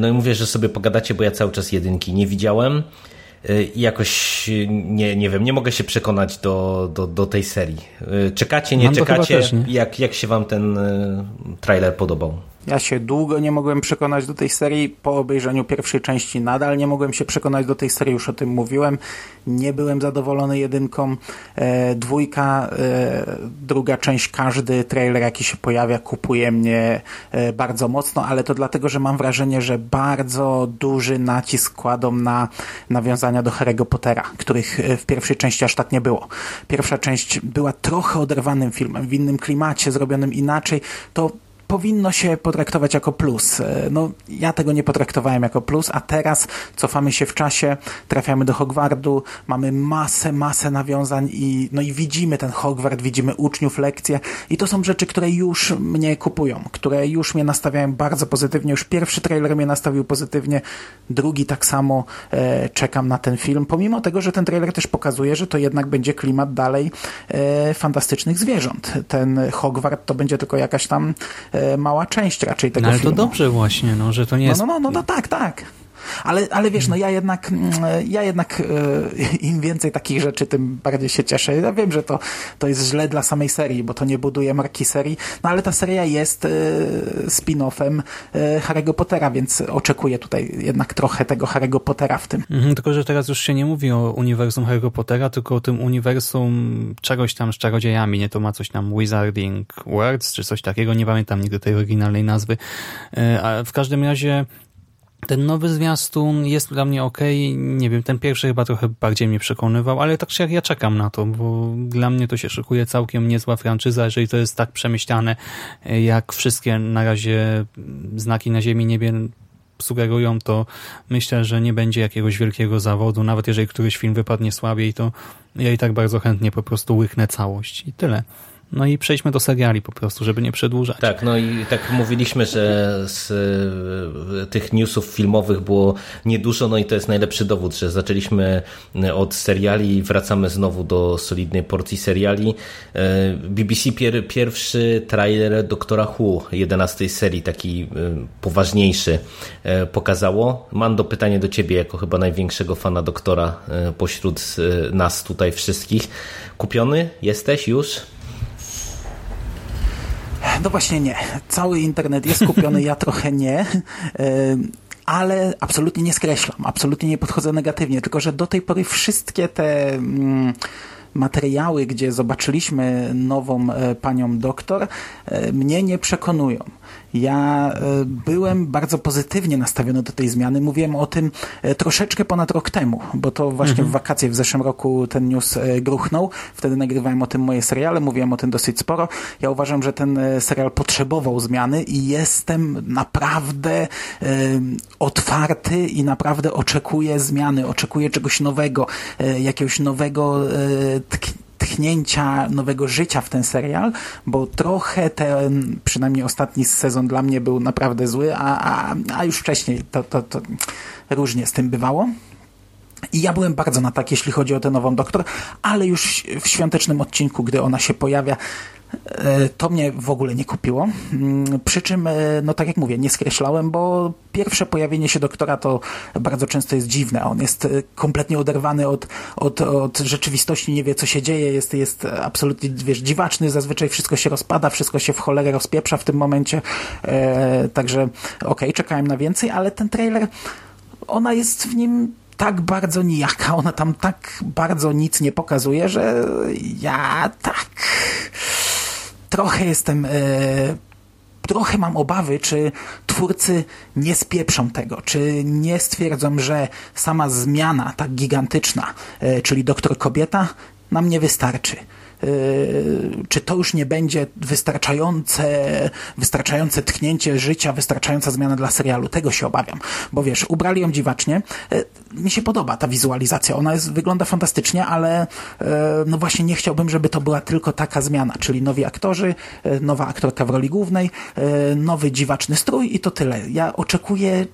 No i mówię, że sobie pogadacie, bo ja cały czas jedynki nie widziałem i jakoś nie, nie wiem, nie mogę się przekonać do, do, do tej serii. Czekacie, nie Mam czekacie? Też, nie? Jak, jak się wam ten trailer podobał? Ja się długo nie mogłem przekonać do tej serii. Po obejrzeniu pierwszej części nadal nie mogłem się przekonać do tej serii, już o tym mówiłem. Nie byłem zadowolony jedynką. E, dwójka, e, druga część, każdy trailer jaki się pojawia kupuje mnie e, bardzo mocno, ale to dlatego, że mam wrażenie, że bardzo duży nacisk kładą na nawiązania do Harry'ego Pottera, których e, w pierwszej części aż tak nie było. Pierwsza część była trochę oderwanym filmem, w innym klimacie, zrobionym inaczej. To powinno się potraktować jako plus. E, no, ja tego nie potraktowałem jako plus, a teraz cofamy się w czasie, trafiamy do Hogwartu, mamy masę, masę nawiązań i, no i widzimy ten Hogwart, widzimy uczniów, lekcje i to są rzeczy, które już mnie kupują, które już mnie nastawiają bardzo pozytywnie. Już pierwszy trailer mnie nastawił pozytywnie, drugi tak samo e, czekam na ten film, pomimo tego, że ten trailer też pokazuje, że to jednak będzie klimat dalej e, fantastycznych zwierząt. Ten Hogwart to będzie tylko jakaś tam e, mała część raczej tego no, ale filmu. to dobrze właśnie, no, że to nie no, jest... No, no, no, no tak, tak. Ale, ale wiesz, no ja jednak, mm, ja jednak e, im więcej takich rzeczy, tym bardziej się cieszę. Ja wiem, że to, to jest źle dla samej serii, bo to nie buduje marki serii, no ale ta seria jest e, spin-offem e, Harry'ego Pottera, więc oczekuję tutaj jednak trochę tego Harry'ego Pottera w tym. Mhm, tylko, że teraz już się nie mówi o uniwersum Harry'ego Pottera, tylko o tym uniwersum czegoś tam z czarodziejami, nie? To ma coś tam Wizarding Words, czy coś takiego, nie pamiętam nigdy tej oryginalnej nazwy. A w każdym razie ten nowy zwiastun jest dla mnie ok. Nie wiem, ten pierwszy chyba trochę bardziej mnie przekonywał, ale tak czy jak ja czekam na to, bo dla mnie to się szykuje całkiem niezła franczyza, jeżeli to jest tak przemyślane, jak wszystkie na razie znaki na ziemi niebie sugerują, to myślę, że nie będzie jakiegoś wielkiego zawodu. Nawet jeżeli któryś film wypadnie słabiej, to ja i tak bardzo chętnie po prostu łyknę całość. I tyle. No i przejdźmy do seriali po prostu, żeby nie przedłużać. Tak, no i tak mówiliśmy, że z e, tych newsów filmowych było niedużo, no i to jest najlepszy dowód, że zaczęliśmy od seriali i wracamy znowu do solidnej porcji seriali. E, BBC pier pierwszy trailer Doktora Who, 11 serii, taki poważniejszy, pokazało. Mando, pytanie do ciebie, jako chyba największego fana Doktora pośród nas tutaj wszystkich. Kupiony jesteś już? No właśnie nie. Cały internet jest kupiony, ja trochę nie ale absolutnie nie skreślam, absolutnie nie podchodzę negatywnie, tylko że do tej pory wszystkie te mm, materiały, gdzie zobaczyliśmy nową e, panią doktor, e, mnie nie przekonują. Ja e, byłem bardzo pozytywnie nastawiony do tej zmiany. Mówiłem o tym troszeczkę ponad rok temu, bo to właśnie mhm. w wakacje w zeszłym roku ten news gruchnął. Wtedy nagrywałem o tym moje seriale, mówiłem o tym dosyć sporo. Ja uważam, że ten serial potrzebował zmiany i jestem naprawdę otwarty i naprawdę oczekuję zmiany, oczekuję czegoś nowego, jakiegoś nowego tchnięcia nowego życia w ten serial, bo trochę ten, przynajmniej ostatni sezon dla mnie był naprawdę zły, a, a, a już wcześniej to, to, to różnie z tym bywało. I ja byłem bardzo na tak, jeśli chodzi o tę nową doktor, ale już w świątecznym odcinku, gdy ona się pojawia, E, to mnie w ogóle nie kupiło. Mm, przy czym, e, no tak jak mówię, nie skreślałem, bo pierwsze pojawienie się doktora to bardzo często jest dziwne. On jest e, kompletnie oderwany od, od, od rzeczywistości, nie wie co się dzieje, jest, jest absolutnie wiesz, dziwaczny, zazwyczaj wszystko się rozpada, wszystko się w cholerę rozpieprza w tym momencie. Także okej, okay, czekałem na więcej, ale ten trailer, ona jest w nim tak bardzo nijaka, ona tam tak bardzo nic nie pokazuje, że ja tak trochę jestem e, trochę mam obawy, czy twórcy nie spieprzą tego, czy nie stwierdzą, że sama zmiana tak gigantyczna, e, czyli doktor kobieta, nam nie wystarczy. Yy, czy to już nie będzie wystarczające, wystarczające tknięcie życia, wystarczająca zmiana dla serialu. Tego się obawiam, bo wiesz, ubrali ją dziwacznie. Yy, mi się podoba ta wizualizacja, ona jest, wygląda fantastycznie, ale yy, no właśnie nie chciałbym, żeby to była tylko taka zmiana, czyli nowi aktorzy, nowa aktorka w roli głównej, nowy dziwaczny strój i to tyle. Ja oczekuję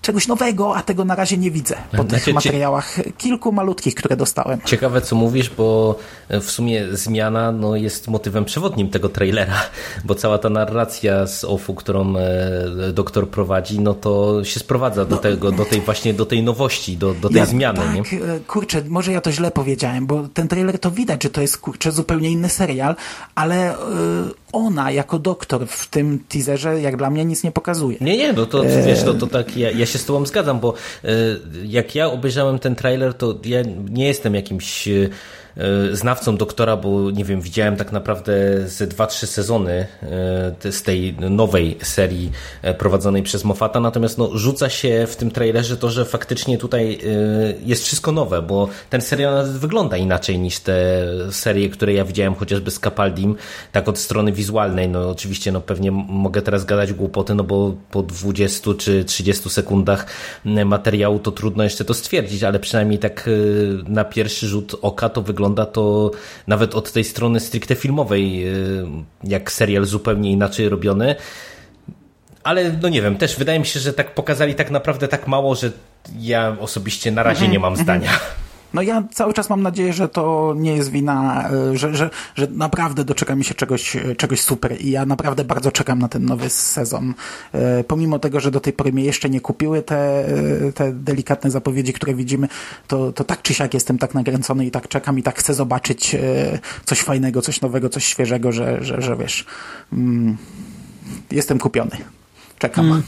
czegoś nowego, a tego na razie nie widzę po tych znaczy, materiałach kilku malutkich, które dostałem. Ciekawe, co mówisz, bo w sumie zmiana no, jest motywem przewodnim tego trailera, bo cała ta narracja z OFU, którą e, doktor prowadzi, no to się sprowadza do no, tego, do tej właśnie, do tej nowości, do, do tej ja, zmiany. Tak, nie? E, kurczę, może ja to źle powiedziałem, bo ten trailer to widać, że to jest kurczę zupełnie inny serial, ale yy, ona jako doktor w tym teaserze, jak dla mnie, nic nie pokazuje. Nie, nie, no to wiesz, to, to tak, ja, ja się z tobą zgadzam, bo e, jak ja obejrzałem ten trailer, to ja nie jestem jakimś e, znawcą doktora, bo nie wiem, widziałem tak naprawdę ze dwa, trzy sezony z tej nowej serii prowadzonej przez Moffata, natomiast no, rzuca się w tym trailerze to, że faktycznie tutaj jest wszystko nowe, bo ten serial wygląda inaczej niż te serie, które ja widziałem chociażby z Capaldim, tak od strony wizualnej, no oczywiście no pewnie mogę teraz gadać głupoty, no bo po 20 czy 30 sekundach materiału to trudno jeszcze to stwierdzić, ale przynajmniej tak na pierwszy rzut oka to wygląda to nawet od tej strony stricte filmowej, y, jak serial zupełnie inaczej robiony. Ale no nie wiem, też wydaje mi się, że tak pokazali tak naprawdę tak mało, że ja osobiście na razie nie mam Mhm, zdania. No ja cały czas mam nadzieję, że to nie jest wina, e, że, że, że naprawdę doczekamy się czegoś, e, czegoś super i ja naprawdę bardzo czekam na ten nowy sezon. E, pomimo tego, że do tej pory mnie jeszcze nie kupiły te, te delikatne zapowiedzi, które widzimy, to, to tak czy siak jestem tak nakręcony i tak czekam i tak chcę zobaczyć coś fajnego, coś nowego, coś świeżego, że, że, że wiesz, mm, jestem kupiony. Czekam. Mm.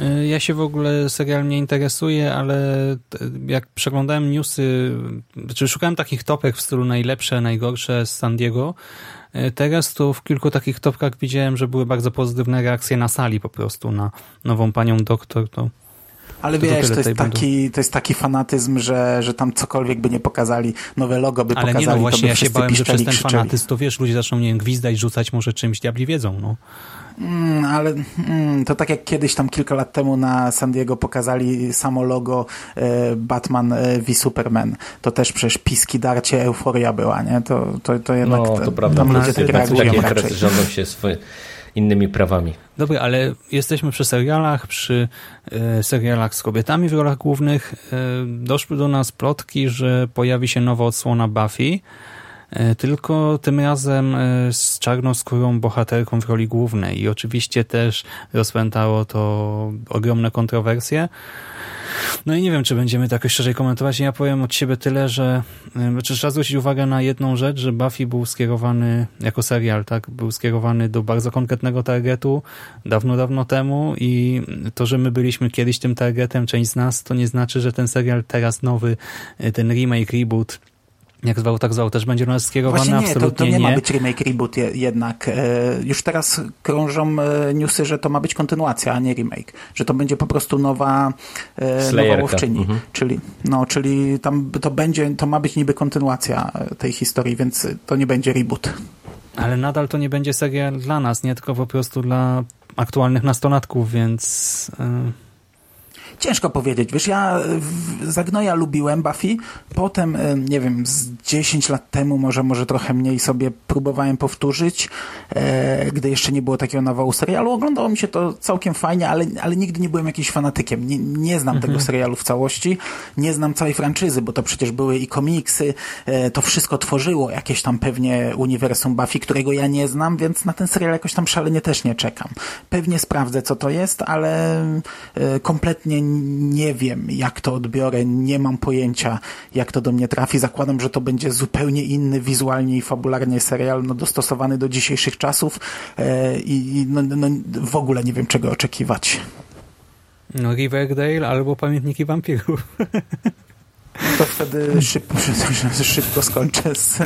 Y, ja się w ogóle serial nie interesuję, ale jak przeglądałem newsy, czy szukałem takich topek w stylu najlepsze, najgorsze z San Diego, y, teraz to w kilku takich topkach widziałem, że były bardzo pozytywne reakcje na sali po prostu na nową panią doktor. To ale wiesz, to jest, taki, to jest taki fanatyzm, że, że tam cokolwiek by nie pokazali, nowe logo by Ale pokazali, nie no właśnie, ja się bałem, że przez ten krzyczeli. fanatyzm to wiesz, ludzie zaczną, nie wiem, gwizdać, rzucać może czymś, diabli wiedzą, no. Mm, ale mm, to tak jak kiedyś tam kilka lat temu na San Diego pokazali samo logo e, Batman e, v Superman. To też przecież piski, darcie, euforia była, nie? To, to, to jednak no, to prawda, tam ludzie tak reagują takie raczej. rządzą się swoje innymi prawami. Dobra, ale jesteśmy przy serialach, przy e, serialach z kobietami w rolach głównych. E, doszły do nas plotki, że pojawi się nowa odsłona Buffy, tylko tym razem e, z czarnoskórą bohaterką w roli głównej i oczywiście też rozpętało to ogromne kontrowersje. No i nie wiem, czy będziemy to jakoś szerzej komentować. Ja powiem od siebie tyle, że znaczy, trzeba zwrócić uwagę na jedną rzecz, że Buffy był skierowany jako serial, tak? Był skierowany do bardzo konkretnego targetu dawno, dawno temu i to, że my byliśmy kiedyś tym targetem, część z nas, to nie znaczy, że ten serial teraz nowy, ten remake, reboot jak zwał, tak zwał, też będzie do nas skierowany? Właśnie nie, Absolutnie to, to nie, nie, ma być remake, reboot je, jednak. E, już teraz krążą e, newsy, że to ma być kontynuacja, a nie remake. Że to będzie po prostu nowa, e, nowa łowczyni. Mhm. Czyli, no, czyli tam to będzie, to ma być niby kontynuacja tej historii, więc to nie będzie reboot. Ale nadal to nie będzie serial dla nas, nie tylko po prostu dla aktualnych nastolatków, więc... E, Ciężko powiedzieć. Wiesz, ja Zagnoja lubiłem Buffy, potem, nie wiem, z 10 lat temu, może, może trochę mniej sobie próbowałem powtórzyć, e, gdy jeszcze nie było takiego nawału serialu. Oglądało mi się to całkiem fajnie, ale, ale nigdy nie byłem jakimś fanatykiem. Nie, nie znam mhm. tego serialu w całości, nie znam całej franczyzy, bo to przecież były i komiksy, e, to wszystko tworzyło jakieś tam pewnie uniwersum Buffy, którego ja nie znam, więc na ten serial jakoś tam szalenie też nie czekam. Pewnie sprawdzę, co to jest, ale e, kompletnie nie wiem, jak to odbiorę, nie mam pojęcia, jak to do mnie trafi. Zakładam, że to będzie zupełnie inny wizualnie i fabularnie serial, no, dostosowany do dzisiejszych czasów e, i no, no, w ogóle nie wiem, czego oczekiwać. No Riverdale albo Pamiętniki Wampirów. To wtedy szybko, szybko skończę z.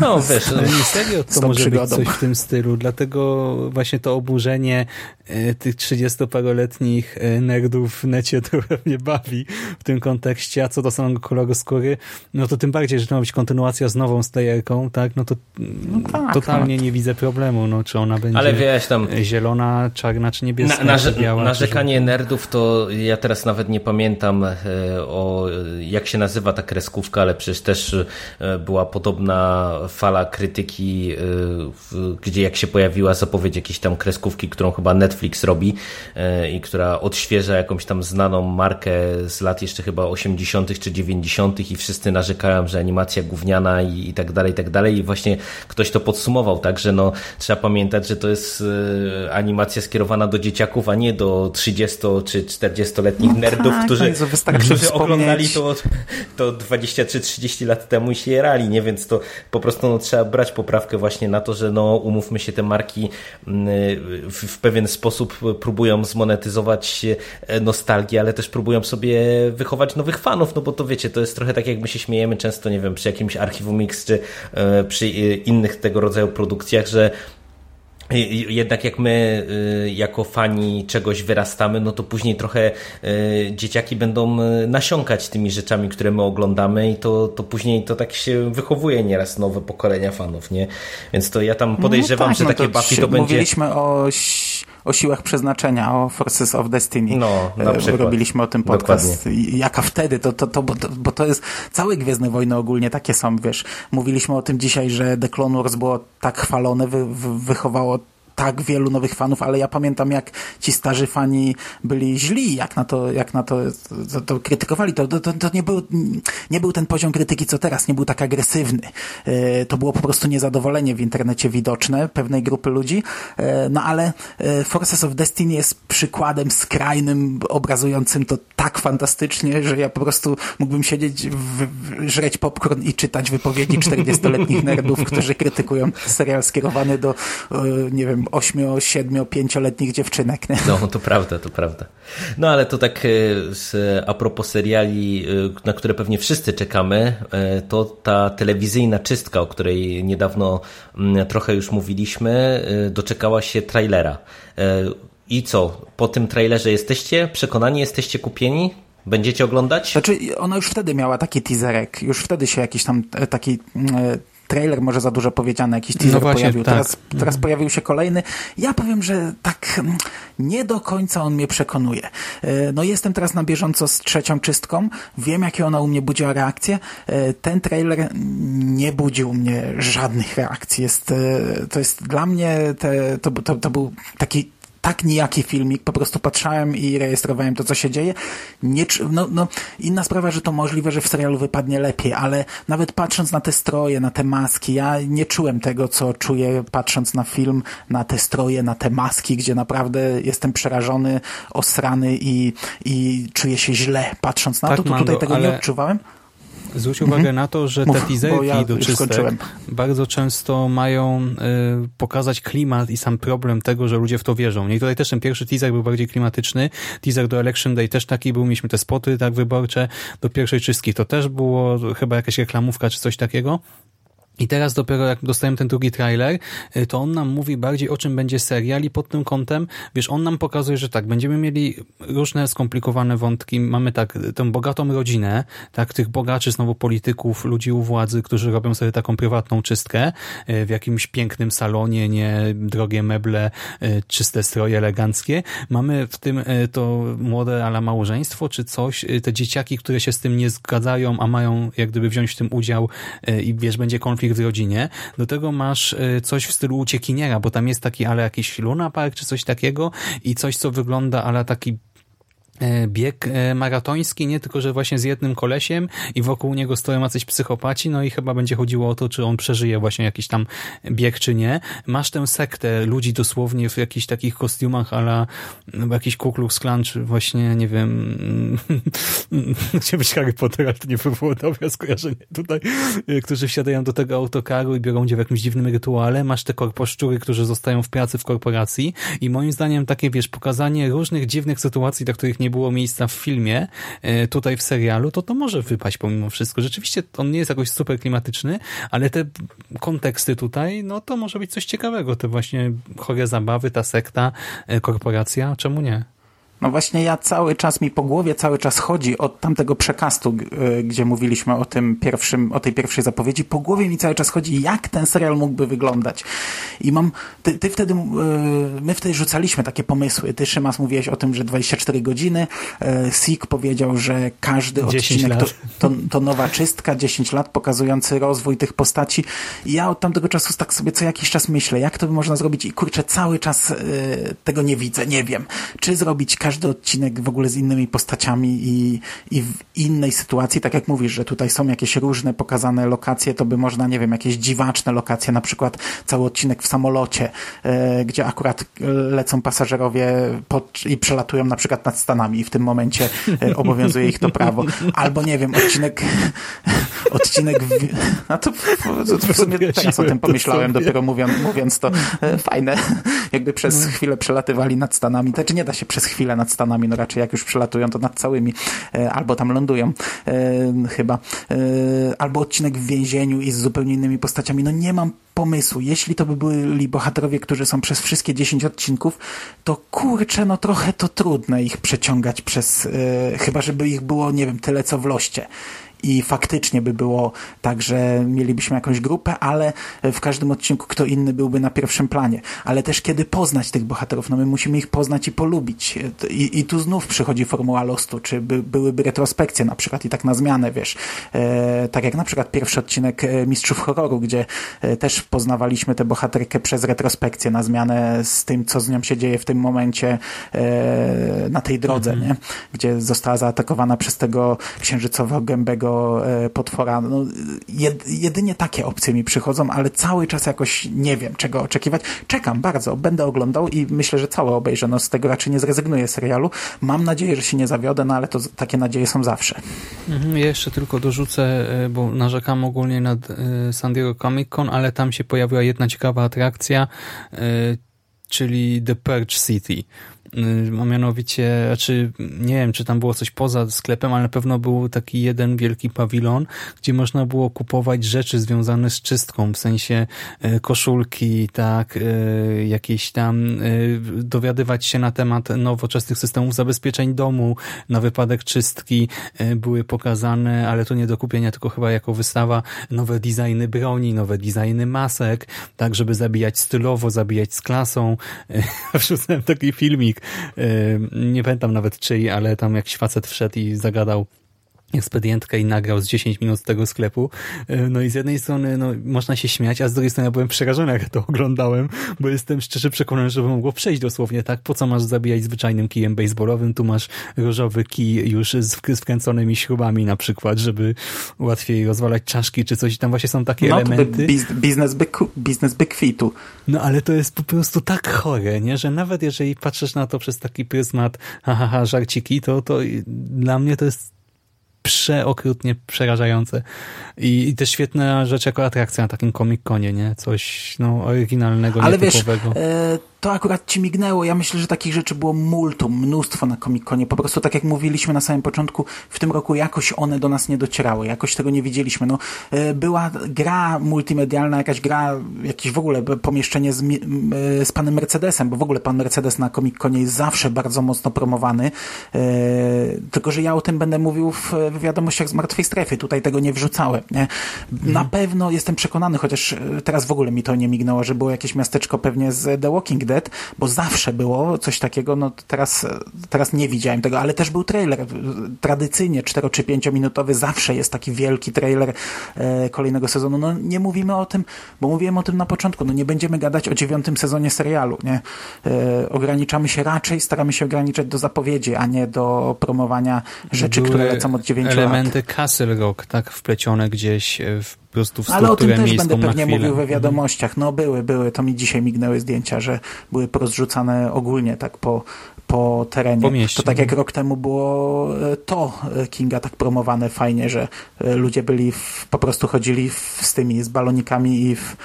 No wiesz, ale nie serio to może przygodą. być coś w tym stylu. Dlatego właśnie to oburzenie e, tych 30-paroletnich e, nerdów w necie trochę mnie bawi w tym kontekście. A co do samego koloru skóry, no to tym bardziej, że to ma być kontynuacja z nową stajerką, tak? No to no tak, totalnie no. nie widzę problemu, no czy ona będzie ale wiesz, tam zielona, czarna czy niebieska. Na, na, biała, narzekanie nerdów to ja teraz nawet nie pamiętam e, o jak się nazywa ta kreskówka, ale przecież też była podobna fala krytyki, gdzie jak się pojawiła zapowiedź jakiejś tam kreskówki, którą chyba Netflix robi i która odświeża jakąś tam znaną markę z lat jeszcze chyba 80. czy 90. i wszyscy narzekają, że animacja gówniana i, i tak dalej, i tak dalej. I właśnie ktoś to podsumował, tak, że no trzeba pamiętać, że to jest animacja skierowana do dzieciaków, a nie do 30 czy 40-letnich no nerdów, tak, którzy, którzy oglądali to, to 23-30 lat temu i się jerali, nie? Więc to po prostu no, trzeba brać poprawkę właśnie na to, że no umówmy się, te marki mm, w, w pewien sposób próbują zmonetyzować nostalgię, ale też próbują sobie wychować nowych fanów, no bo to wiecie, to jest trochę tak jak my się śmiejemy często, nie wiem, przy jakimś archiwum Mix, czy przy innych tego rodzaju produkcjach, że jednak jak my y, jako fani czegoś wyrastamy, no to później trochę y, dzieciaki będą y, nasiąkać tymi rzeczami, które my oglądamy i to, to później to tak się wychowuje nieraz nowe pokolenia fanów, nie? Więc to ja tam podejrzewam, no tak, że no takie to Buffy to będzie... Mówiliśmy o o siłach przeznaczenia, o Forces of Destiny. No, na e, przykład. Robiliśmy o tym podcast. Dokładnie. Jaka wtedy, to, to, to, bo, to, bo to jest całe Gwiezdne Wojny ogólnie takie są, wiesz. Mówiliśmy o tym dzisiaj, że The Clone Wars było tak chwalone, wy, wy, wychowało tak wielu nowych fanów, ale ja pamiętam jak ci starzy fani byli źli, jak na to, jak na to, to, to krytykowali. To, to, to, nie, był, nie był ten poziom krytyki co teraz, nie był tak agresywny. E, to było po prostu niezadowolenie w internecie widoczne pewnej grupy ludzi, e, no ale e, Forces of Destiny jest przykładem skrajnym, obrazującym to tak fantastycznie, że ja po prostu mógłbym siedzieć, w, żreć popcorn i czytać wypowiedzi 40-letnich nerdów, którzy krytykują serial skierowany do, nie wiem, 8, 7, 5-letnich dziewczynek. Nie? No, to prawda, to prawda. No, ale to tak e, a propos seriali, e, na które pewnie wszyscy czekamy, e, to ta telewizyjna czystka, o której niedawno mm, trochę już mówiliśmy, doczekała się trailera. I co? Po tym trailerze jesteście przekonani, jesteście kupieni? Będziecie oglądać? Znaczy, ona już wtedy miała taki teaserek, już wtedy się jakiś tam taki trailer może za dużo powiedziane, jakiś teaser no właśnie, pojawił. Tak. Teraz, teraz pojawił się kolejny. Ja powiem, że tak mm, nie do końca on mnie przekonuje. E, no jestem teraz na bieżąco z trzecią czystką. Wiem, jakie ona u mnie budziła reakcje. E, ten trailer nie budził mnie żadnych reakcji. Jest, e, to jest dla mnie, te, to, to, to był taki tak nijaki filmik, po prostu patrzałem i rejestrowałem to, co się dzieje. Nie, no, no, inna sprawa, że to możliwe, że w serialu wypadnie lepiej, ale nawet patrząc na te stroje, na te maski, ja nie czułem tego, co czuję patrząc na film, na te stroje, na te maski, gdzie naprawdę jestem przerażony, osrany i, i czuję się źle patrząc na tak, to. Tu tutaj tego ale... nie odczuwałem. Zwróć uwagę mhm. na to, że Mów, te teaserki ja do czystek bardzo często mają y, pokazać klimat i sam problem tego, że ludzie w to wierzą. I tutaj też ten pierwszy teaser był bardziej klimatyczny. Teaser do Election Day też taki był. Mieliśmy te spoty tak wyborcze. Do pierwszej czystki to też było chyba jakaś reklamówka czy coś takiego. I teraz dopiero jak dostajemy ten drugi trailer, y, to on nam mówi bardziej o czym będzie serial i pod tym kątem, wiesz, on nam pokazuje, że tak, będziemy mieli różne skomplikowane wątki, mamy tak, tę bogatą rodzinę, tak, tych bogaczy, znowu polityków, ludzi u władzy, którzy robią sobie taką prywatną czystkę y, w jakimś pięknym salonie, nie drogie meble, y, czyste stroje eleganckie. Mamy w tym to młode ala małżeństwo, czy coś, te dzieciaki, które się z tym nie zgadzają, a mają jak gdyby wziąć w tym udział i wiesz, będzie konflikt konflikt w rodzinie. Do tego masz y, coś w stylu uciekiniera, bo tam jest taki ale jakiś Luna Park czy coś takiego i coś, co wygląda ale taki bieg e, maratoński, nie tylko, że właśnie z jednym kolesiem i wokół niego stoją jacyś psychopaci, no i chyba będzie chodziło o to, czy on przeżyje właśnie jakiś tam bieg, czy nie. Masz tę sektę ludzi dosłownie w jakichś takich kostiumach ala no, jakiś Ku Klux Klan, czy właśnie, nie wiem chciałbym być Harry Potter, ale to nie by było dobre skojarzenie tutaj, e, którzy wsiadają do tego autokaru i biorą udział w jakimś dziwnym rytuale. Masz te korposzczury, którzy zostają w pracy w korporacji i moim zdaniem takie, wiesz, pokazanie różnych dziwnych sytuacji, do których nie było miejsca w filmie, e, tutaj w serialu, to to może wypaść pomimo wszystko. Rzeczywiście on nie jest jakoś super klimatyczny, ale te konteksty tutaj, no to może być coś ciekawego. Te właśnie chore zabawy, ta sekta, e, korporacja, czemu nie? No właśnie ja cały czas mi po głowie cały czas chodzi od tamtego przekastu, e, gdzie mówiliśmy o tym pierwszym, o tej pierwszej zapowiedzi. Po głowie mi cały czas chodzi, jak ten serial mógłby wyglądać. I mam, ty, ty wtedy, e, my wtedy rzucaliśmy takie pomysły. Ty, Szymas, mówiłeś o tym, że 24 godziny. E, Sik powiedział, że każdy odcinek to, to, to nowa czystka, 10 lat pokazujący rozwój tych postaci. I ja od tamtego czasu tak sobie co jakiś czas myślę, jak to by można zrobić i kurczę, cały czas tego nie widzę, nie wiem. Czy zrobić każdy każdy odcinek w ogóle z innymi postaciami i, i w innej sytuacji, tak jak mówisz, że tutaj są jakieś różne pokazane lokacje, to by można, nie wiem, jakieś dziwaczne lokacje, na przykład cały odcinek w samolocie, e, gdzie akurat lecą pasażerowie pod, i przelatują na przykład nad Stanami i w tym momencie e, obowiązuje ich to prawo. Albo, nie wiem, odcinek odcinek w... No to, to, w sumie teraz o tym pomyślałem, dopiero mówiąc, mówiąc to e, fajne. Jakby przez chwilę przelatywali nad Stanami. Znaczy nie da się przez chwilę nad Stanami, no raczej jak już przelatują, to nad całymi. E, albo tam lądują e, chyba. Albo odcinek w więzieniu i z zupełnie innymi postaciami. No nie mam pomysłu. Jeśli to by byli bohaterowie, którzy są przez wszystkie 10 odcinków, to kurczę, no trochę to trudne ich przeciągać przez, chyba żeby ich było, nie wiem, tyle co w loście i faktycznie by było tak, że mielibyśmy jakąś grupę, ale w każdym odcinku kto inny byłby na pierwszym planie. Ale też kiedy poznać tych bohaterów, no my musimy ich poznać i polubić. I, i tu znów przychodzi formuła Lostu, czy by, byłyby retrospekcje na przykład i tak na zmianę, wiesz. E, tak jak na przykład pierwszy odcinek e, Mistrzów Horroru, gdzie e, też poznawaliśmy tę bohaterkę przez retrospekcję na zmianę z tym, co z nią się dzieje w tym momencie e, na tej drodze, -hmm. nie? Gdzie została zaatakowana przez tego księżycowo E, potwora. No, jed, jedynie takie opcje mi przychodzą, ale cały czas jakoś nie wiem, czego oczekiwać. Czekam bardzo, będę oglądał i myślę, że całe obejrzę. No, z tego raczej nie zrezygnuję serialu. Mam nadzieję, że się nie zawiodę, no ale to takie nadzieje są zawsze. Mhm, ja jeszcze tylko dorzucę, e, bo narzekam ogólnie nad e, San Diego Comic Con, ale tam się pojawiła jedna ciekawa atrakcja, czyli The Purge City a y, mianowicie, znaczy nie wiem, czy tam było coś poza sklepem, ale na pewno był taki jeden wielki pawilon, gdzie można było kupować rzeczy związane z czystką, w sensie y, koszulki, tak, y, jakieś tam dowiadywać się na temat nowoczesnych systemów zabezpieczeń domu na wypadek czystki były pokazane, ale to nie do kupienia, tylko chyba jako wystawa nowe designy broni, nowe designy masek, tak, żeby zabijać stylowo, zabijać z klasą. Wrzucałem taki filmik, nie pamiętam nawet czyj, ale tam jakiś facet wszedł i zagadał ekspedientkę i nagrał z 10 minut z tego sklepu. No i z jednej strony no, można się śmiać, a z drugiej strony ja byłem przerażony, jak to oglądałem, bo jestem szczerze przekonany, że mogło przejść dosłownie tak. Po co masz zabijać zwyczajnym kijem baseballowym? Tu masz różowy kij już z wkręconymi śrubami na przykład, żeby łatwiej rozwalać czaszki czy coś. I tam właśnie są takie no, elementy. Biznes by, biznes by kwitu. No ale to jest po prostu tak chore, nie? że nawet jeżeli patrzysz na to przez taki pryzmat ha, ha, ha żarciki, to, to dla mnie to jest przeokrutnie przerażające. I, I też świetna rzecz jako atrakcja na takim Comic-Conie, nie? Coś no, oryginalnego, Ale nietypowego. Wiesz, e, to akurat ci mignęło. Ja myślę, że takich rzeczy było multum, mnóstwo na Comic-Conie. Po prostu tak jak mówiliśmy na samym początku, w tym roku jakoś one do nas nie docierały. Jakoś tego nie widzieliśmy. No, e, była gra multimedialna, jakaś gra, jakieś w ogóle pomieszczenie z, e, z panem Mercedesem, bo w ogóle pan Mercedes na Comic-Conie jest zawsze bardzo mocno promowany. E, tylko, że ja o tym będę mówił w, w wiadomościach z Martwej Strefy. Tutaj tego nie wrzucałem. Nie? Na mhm. pewno jestem przekonany, chociaż teraz w ogóle mi to nie mignęło, że było jakieś miasteczko pewnie z The Walking Dead, Bo zawsze było coś takiego, no teraz, teraz nie widziałem tego, ale też był trailer. Tradycyjnie 4 czy 5 minutowy zawsze jest taki wielki trailer e, kolejnego sezonu. No nie mówimy o tym, bo mówiłem o tym na początku, no nie będziemy gadać o dziewiątym sezonie serialu, nie? E, ograniczamy się raczej, staramy się ograniczać do zapowiedzi, a nie do promowania rzeczy, Były które lecą od 9 elementy lat. elementy Castle Rock, tak wplecione gdzieś w prostu w Ale o tym też będę pewnie mówił we wiadomościach. No były, były. To mi dzisiaj mignęły zdjęcia, że były porozrzucane ogólnie tak po, po terenie. Po to tak jak rok temu było e, to e, Kinga tak promowane fajnie, że e, ludzie byli w, po prostu chodzili w, z tymi z balonikami i w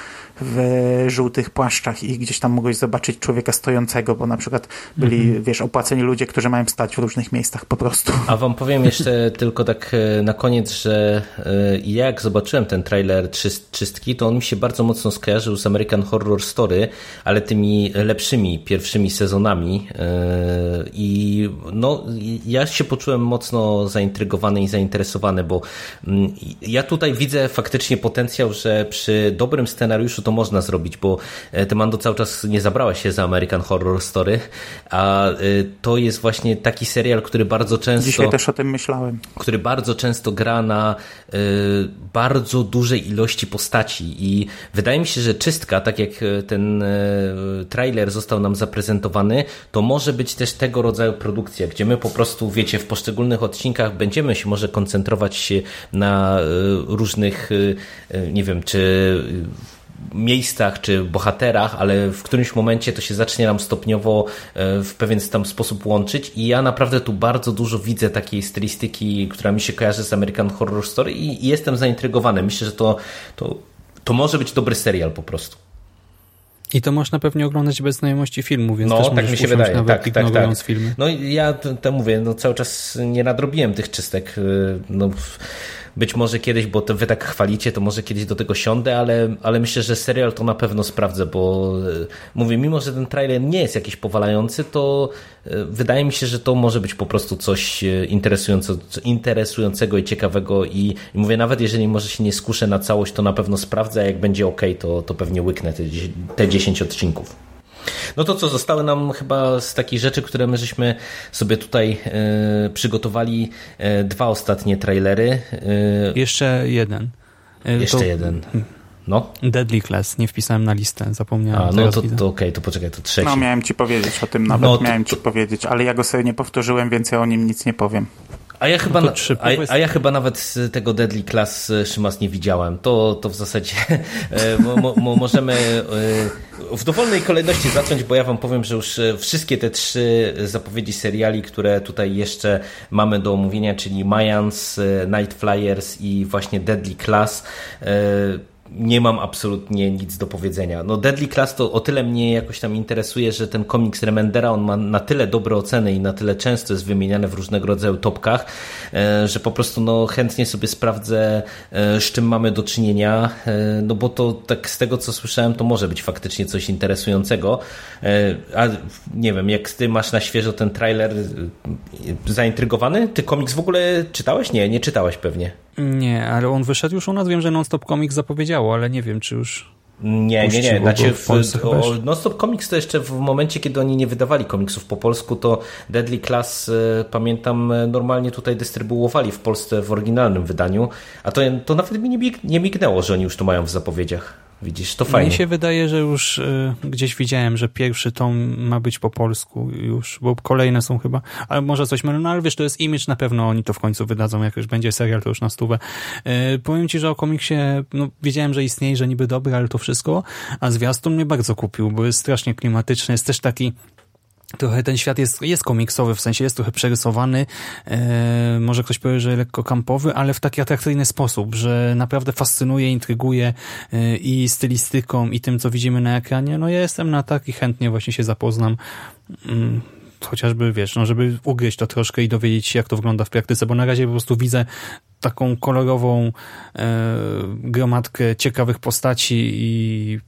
w żółtych płaszczach i gdzieś tam mogłeś zobaczyć człowieka stojącego, bo na przykład byli, -hmm. wiesz, opłaceni ludzie, którzy mają stać w różnych miejscach po prostu. A wam powiem jeszcze tylko tak e, na koniec, że e, ja jak zobaczyłem ten trailer czyst, czystki, to on mi się bardzo mocno skojarzył z American Horror Story, ale tymi lepszymi pierwszymi sezonami e, i no ja się poczułem mocno zaintrygowany i zainteresowany, bo mm, ja tutaj widzę faktycznie potencjał, że przy dobrym scenariuszu to można zrobić, bo e, ty Mando cały czas nie zabrałaś się za American Horror Story, a e, to jest właśnie taki serial, który bardzo często... Dzisiaj też o tym myślałem. Który bardzo często gra na e, bardzo dużej ilości postaci i wydaje mi się, że czystka, tak jak ten trailer został nam zaprezentowany, to może być też tego rodzaju produkcja, gdzie my po prostu, wiecie, w poszczególnych odcinkach będziemy się może koncentrować się na różnych, nie wiem, czy miejscach czy bohaterach, ale w którymś momencie to się zacznie nam stopniowo e, w pewien tam sposób łączyć i ja naprawdę tu bardzo dużo widzę takiej stylistyki, która mi się kojarzy z American Horror Story i, jestem zaintrygowany. Myślę, że to, to, to może być dobry serial po prostu. I to można pewnie oglądać bez znajomości filmu, więc no, też tak mi się wydaje. Nawet tak, tak, tak. filmy. No ja to mówię, no cały czas nie nadrobiłem tych czystek. Y, no, być może kiedyś, bo to wy tak chwalicie, to może kiedyś do tego siądę, ale, ale myślę, że serial to na pewno sprawdzę, bo e, mówię, mimo że ten trailer nie jest jakiś powalający, to e, wydaje mi się, że to może być po prostu coś e, interesującego i ciekawego i, i mówię, nawet jeżeli może się nie skuszę na całość, to na pewno sprawdzę, a jak będzie ok, to, to pewnie łyknę te, te 10 odcinków. No to co, zostały nam chyba z takich rzeczy, które my żeśmy sobie tutaj e, przygotowali e, dwa ostatnie trailery. E, Jeszcze jeden. Jeszcze to... jeden. No. Deadly Class, nie wpisałem na listę, zapomniałem. A, no to, to okej, okay, to poczekaj, to trzeci. No miałem ci powiedzieć o tym nawet, no, to, miałem ci to... powiedzieć, ale ja go sobie nie powtórzyłem, więc ja o nim nic nie powiem. A ja, chyba, no a, a, ja chyba nawet tego Deadly Class e, Szymas nie widziałem. To, to w zasadzie e, mo, mo, możemy e, w dowolnej kolejności zacząć, bo ja wam powiem, że już wszystkie te trzy zapowiedzi seriali, które tutaj jeszcze mamy do omówienia, czyli Mayans, Night Flyers i właśnie Deadly Class nie mam absolutnie nic do powiedzenia. No Deadly Class to o tyle mnie jakoś tam interesuje, że ten komiks Remendera, on ma na tyle dobre oceny i na tyle często jest wymieniany w różnego rodzaju topkach, e, że po prostu no chętnie sobie sprawdzę, e, z czym mamy do czynienia, e, no bo to tak z tego co słyszałem, to może być faktycznie coś interesującego, a nie wiem, jak ty masz na świeżo ten trailer zaintrygowany? Ty komiks w ogóle czytałeś? Nie, nie czytałeś pewnie. Nie, ale on wyszedł już u nas. Wiem, że Nonstop Comics zapowiedziało, ale nie wiem, czy już. Nie, nie, nie. Znaczy, w, w Nonstop Comics to jeszcze w momencie, kiedy oni nie wydawali komiksów po polsku, to Deadly Class, e, pamiętam, e, normalnie tutaj dystrybuowali w Polsce w oryginalnym wydaniu, a to, to nawet mi nie, nie mignęło, że oni już to mają w zapowiedziach. Widzisz, to fajnie. Mnie się wydaje, że już y, gdzieś widziałem, że pierwszy tom ma być po polsku już, bo kolejne są chyba, ale może coś mylę, no ale wiesz, to jest image, na pewno oni to w końcu wydadzą, jak już będzie serial, to już na stówę. Y, powiem ci, że o komiksie, no wiedziałem, że istnieje, że niby dobry, ale to wszystko, a zwiastun mnie bardzo kupił, bo jest strasznie klimatyczny, jest też taki Trochę ten świat jest, jest komiksowy, w sensie jest trochę przerysowany, e, może ktoś powie, że lekko kampowy, ale w taki atrakcyjny sposób, że naprawdę fascynuje, intryguje e, i stylistyką, i tym, co widzimy na ekranie. No ja jestem na tak i chętnie właśnie się zapoznam. Mm, chociażby, wiesz, no, żeby ugryźć to troszkę i dowiedzieć się, jak to wygląda w praktyce, bo na razie po prostu widzę taką kolorową e, gromadkę ciekawych postaci i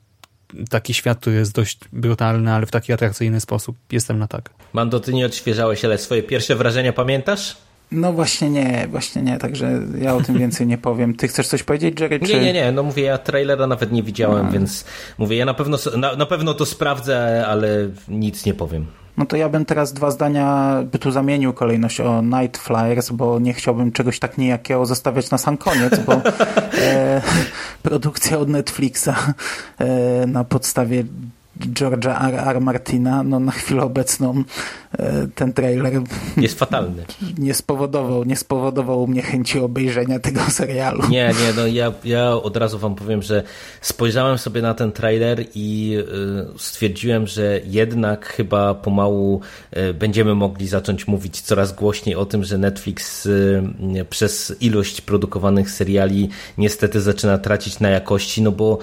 taki świat, który jest dość brutalny, ale w taki atrakcyjny sposób. Jestem na tak. Mando, ty nie odświeżałeś, ale swoje pierwsze wrażenia pamiętasz? No właśnie nie, właśnie nie, także ja o tym więcej nie powiem. Ty chcesz coś powiedzieć, Jerry? Czy... Nie, nie, nie, no mówię, ja trailera nawet nie widziałem, no. więc mówię, ja na pewno, na, na pewno to sprawdzę, ale nic nie powiem. No to ja bym teraz dwa zdania by tu zamienił kolejność o Night Flyers, bo nie chciałbym czegoś tak niejakiego zostawiać na sam koniec, bo e, produkcja od Netflixa e, na podstawie George'a R. R. Martina, no na chwilę obecną e, ten trailer jest fatalny. Nie spowodował, nie spowodował u mnie chęci obejrzenia tego serialu. Nie, nie, no ja, ja od razu wam powiem, że spojrzałem sobie na ten trailer i e, stwierdziłem, że jednak chyba pomału e, będziemy mogli zacząć mówić coraz głośniej o tym, że Netflix przez ilość produkowanych seriali niestety zaczyna tracić na jakości, no bo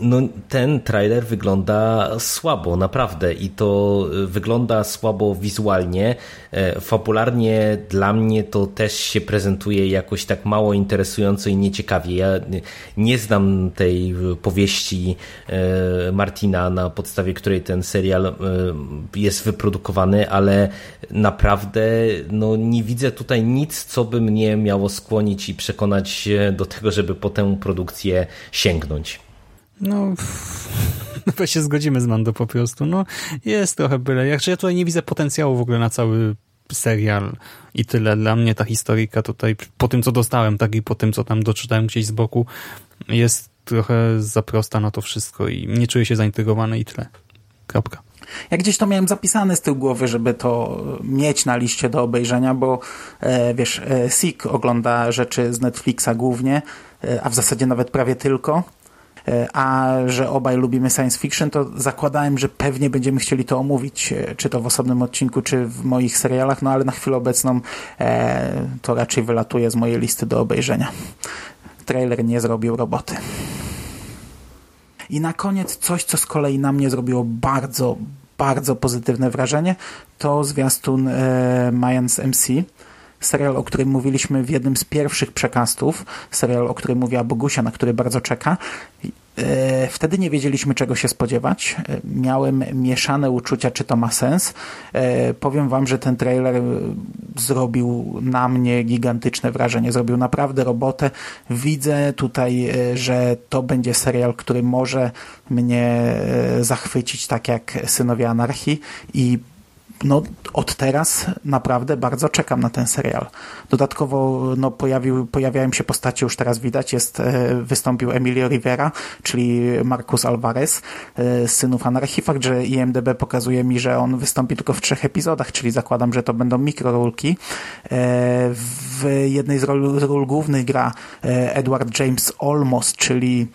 no, ten trailer wygląda słabo, naprawdę. I to y, wygląda słabo wizualnie. E, fabularnie dla mnie to też się prezentuje jakoś tak mało interesująco i nieciekawie. Ja nie znam tej powieści e, Martina, na podstawie której ten serial e, jest wyprodukowany, ale naprawdę no, nie widzę tutaj nic, co by mnie miało skłonić i przekonać do tego, żeby po tę produkcję sięgnąć. No, chyba się zgodzimy z Mando po prostu. No, jest trochę byle. Jak ja tutaj nie widzę potencjału w ogóle na cały serial i tyle. Dla mnie ta historyjka tutaj, po tym co dostałem, tak i po tym co tam doczytałem gdzieś z boku, jest trochę za prosta na to wszystko i nie czuję się zaintrygowany i tyle. Kropka. Ja gdzieś to miałem zapisane z tyłu głowy, żeby to mieć na liście do obejrzenia, bo e, wiesz, e, Sik ogląda rzeczy z Netflixa głównie, e, a w zasadzie nawet prawie tylko. E, a że obaj lubimy science fiction, to zakładałem, że pewnie będziemy chcieli to omówić, e, czy to w osobnym odcinku, czy w moich serialach, no ale na chwilę obecną e, to raczej wylatuje z mojej listy do obejrzenia. Trailer nie zrobił roboty. I na koniec coś, co z kolei na mnie zrobiło bardzo, bardzo pozytywne wrażenie, to zwiastun e, Mayans MC. Serial, o którym mówiliśmy w jednym z pierwszych przekastów. Serial, o którym mówiła Bogusia, na który bardzo czeka. E, wtedy nie wiedzieliśmy, czego się spodziewać. E, miałem mieszane uczucia, czy to ma sens. E, powiem wam, że ten trailer zrobił na mnie gigantyczne wrażenie. Zrobił naprawdę robotę. Widzę tutaj, że to będzie serial, który może mnie zachwycić, tak jak Synowie Anarchii i no, od teraz naprawdę bardzo czekam na ten serial. Dodatkowo no, pojawił, pojawiają się postacie, już teraz widać, jest, e, wystąpił Emilio Rivera, czyli Marcus Alvarez e, Synów Anarchii. Fakt, że IMDB pokazuje mi, że on wystąpi tylko w trzech epizodach, czyli zakładam, że to będą mikrorulki. E, w jednej z ról, z ról głównych gra Edward James Olmos, czyli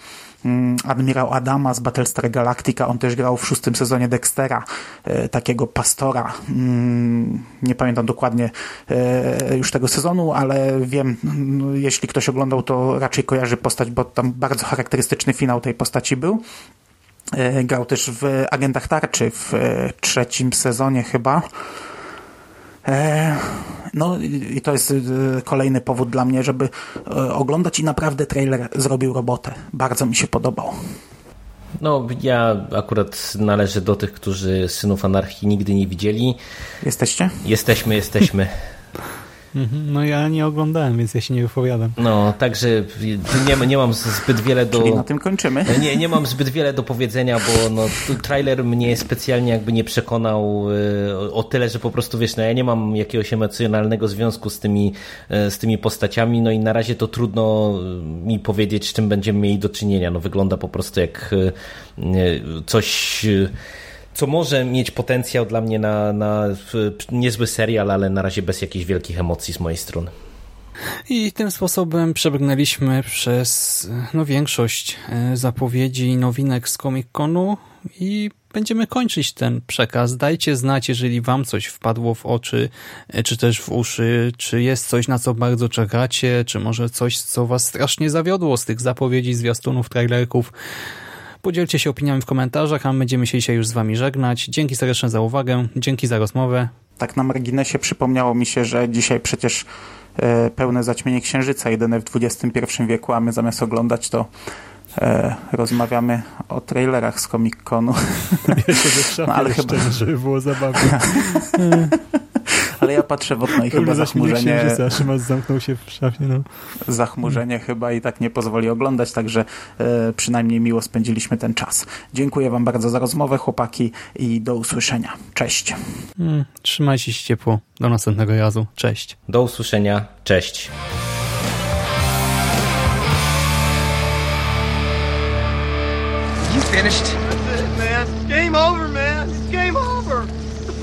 admirał Adama z Battlestar Galactica. On też grał w szóstym sezonie Dextera, e, takiego pastora. Mm, nie pamiętam dokładnie e, już tego sezonu, ale wiem, no, jeśli ktoś oglądał, to raczej kojarzy postać, bo tam bardzo charakterystyczny finał tej postaci był. E, grał też w Agentach Tarczy w trzecim sezonie chyba. No i to jest y, kolejny powód dla mnie, żeby y, oglądać i naprawdę trailer zrobił robotę. Bardzo mi się podobał. No, ja akurat należę do tych, którzy Synów Anarchii nigdy nie widzieli. Jesteście? Jesteśmy, jesteśmy. Mhm, no ja nie oglądałem, więc ja się nie wypowiadam. No, także nie, nie mam zbyt wiele do... Czyli na tym kończymy. Nie, nie mam zbyt wiele do powiedzenia, bo no, trailer mnie specjalnie jakby nie przekonał e, o tyle, że po prostu wiesz, no ja nie mam jakiegoś emocjonalnego związku z tymi, e, z tymi postaciami, no i na razie to trudno mi powiedzieć, z czym będziemy mieli do czynienia. No wygląda po prostu jak e, coś co może mieć potencjał dla mnie na, na niezły serial, ale na razie bez jakichś wielkich emocji z mojej strony. I tym sposobem przebrnęliśmy przez no, większość e, zapowiedzi nowinek z Comic Conu i będziemy kończyć ten przekaz. Dajcie znać, jeżeli wam coś wpadło w oczy, e, czy też w uszy, czy jest coś, na co bardzo czekacie, czy może coś, co was strasznie zawiodło z tych zapowiedzi, zwiastunów, trailerków. Podzielcie się opiniami w komentarzach, a my będziemy się dzisiaj już z Wami żegnać. Dzięki serdecznie za uwagę, dzięki za rozmowę. Tak na marginesie przypomniało mi się, że dzisiaj przecież e, pełne zaćmienie księżyca, jedyne w XXI wieku, a my zamiast oglądać to e, rozmawiamy o trailerach z Comic-Conu. no, ale chyba... żeby było zabawnie. Ale ja patrzę w okno i chyba zachmurzenie... Księżyca, Szymas zamknął się w szafie, no. Zachmurzenie chyba i tak nie pozwoli oglądać, także e, przynajmniej miło spędziliśmy ten czas. Dziękuję wam bardzo za rozmowę, chłopaki i do usłyszenia. Cześć. Hmm, trzymajcie się ciepło. Do następnego razu. Cześć. Do usłyszenia. Cześć. You finished? That's it, man. Game over, man.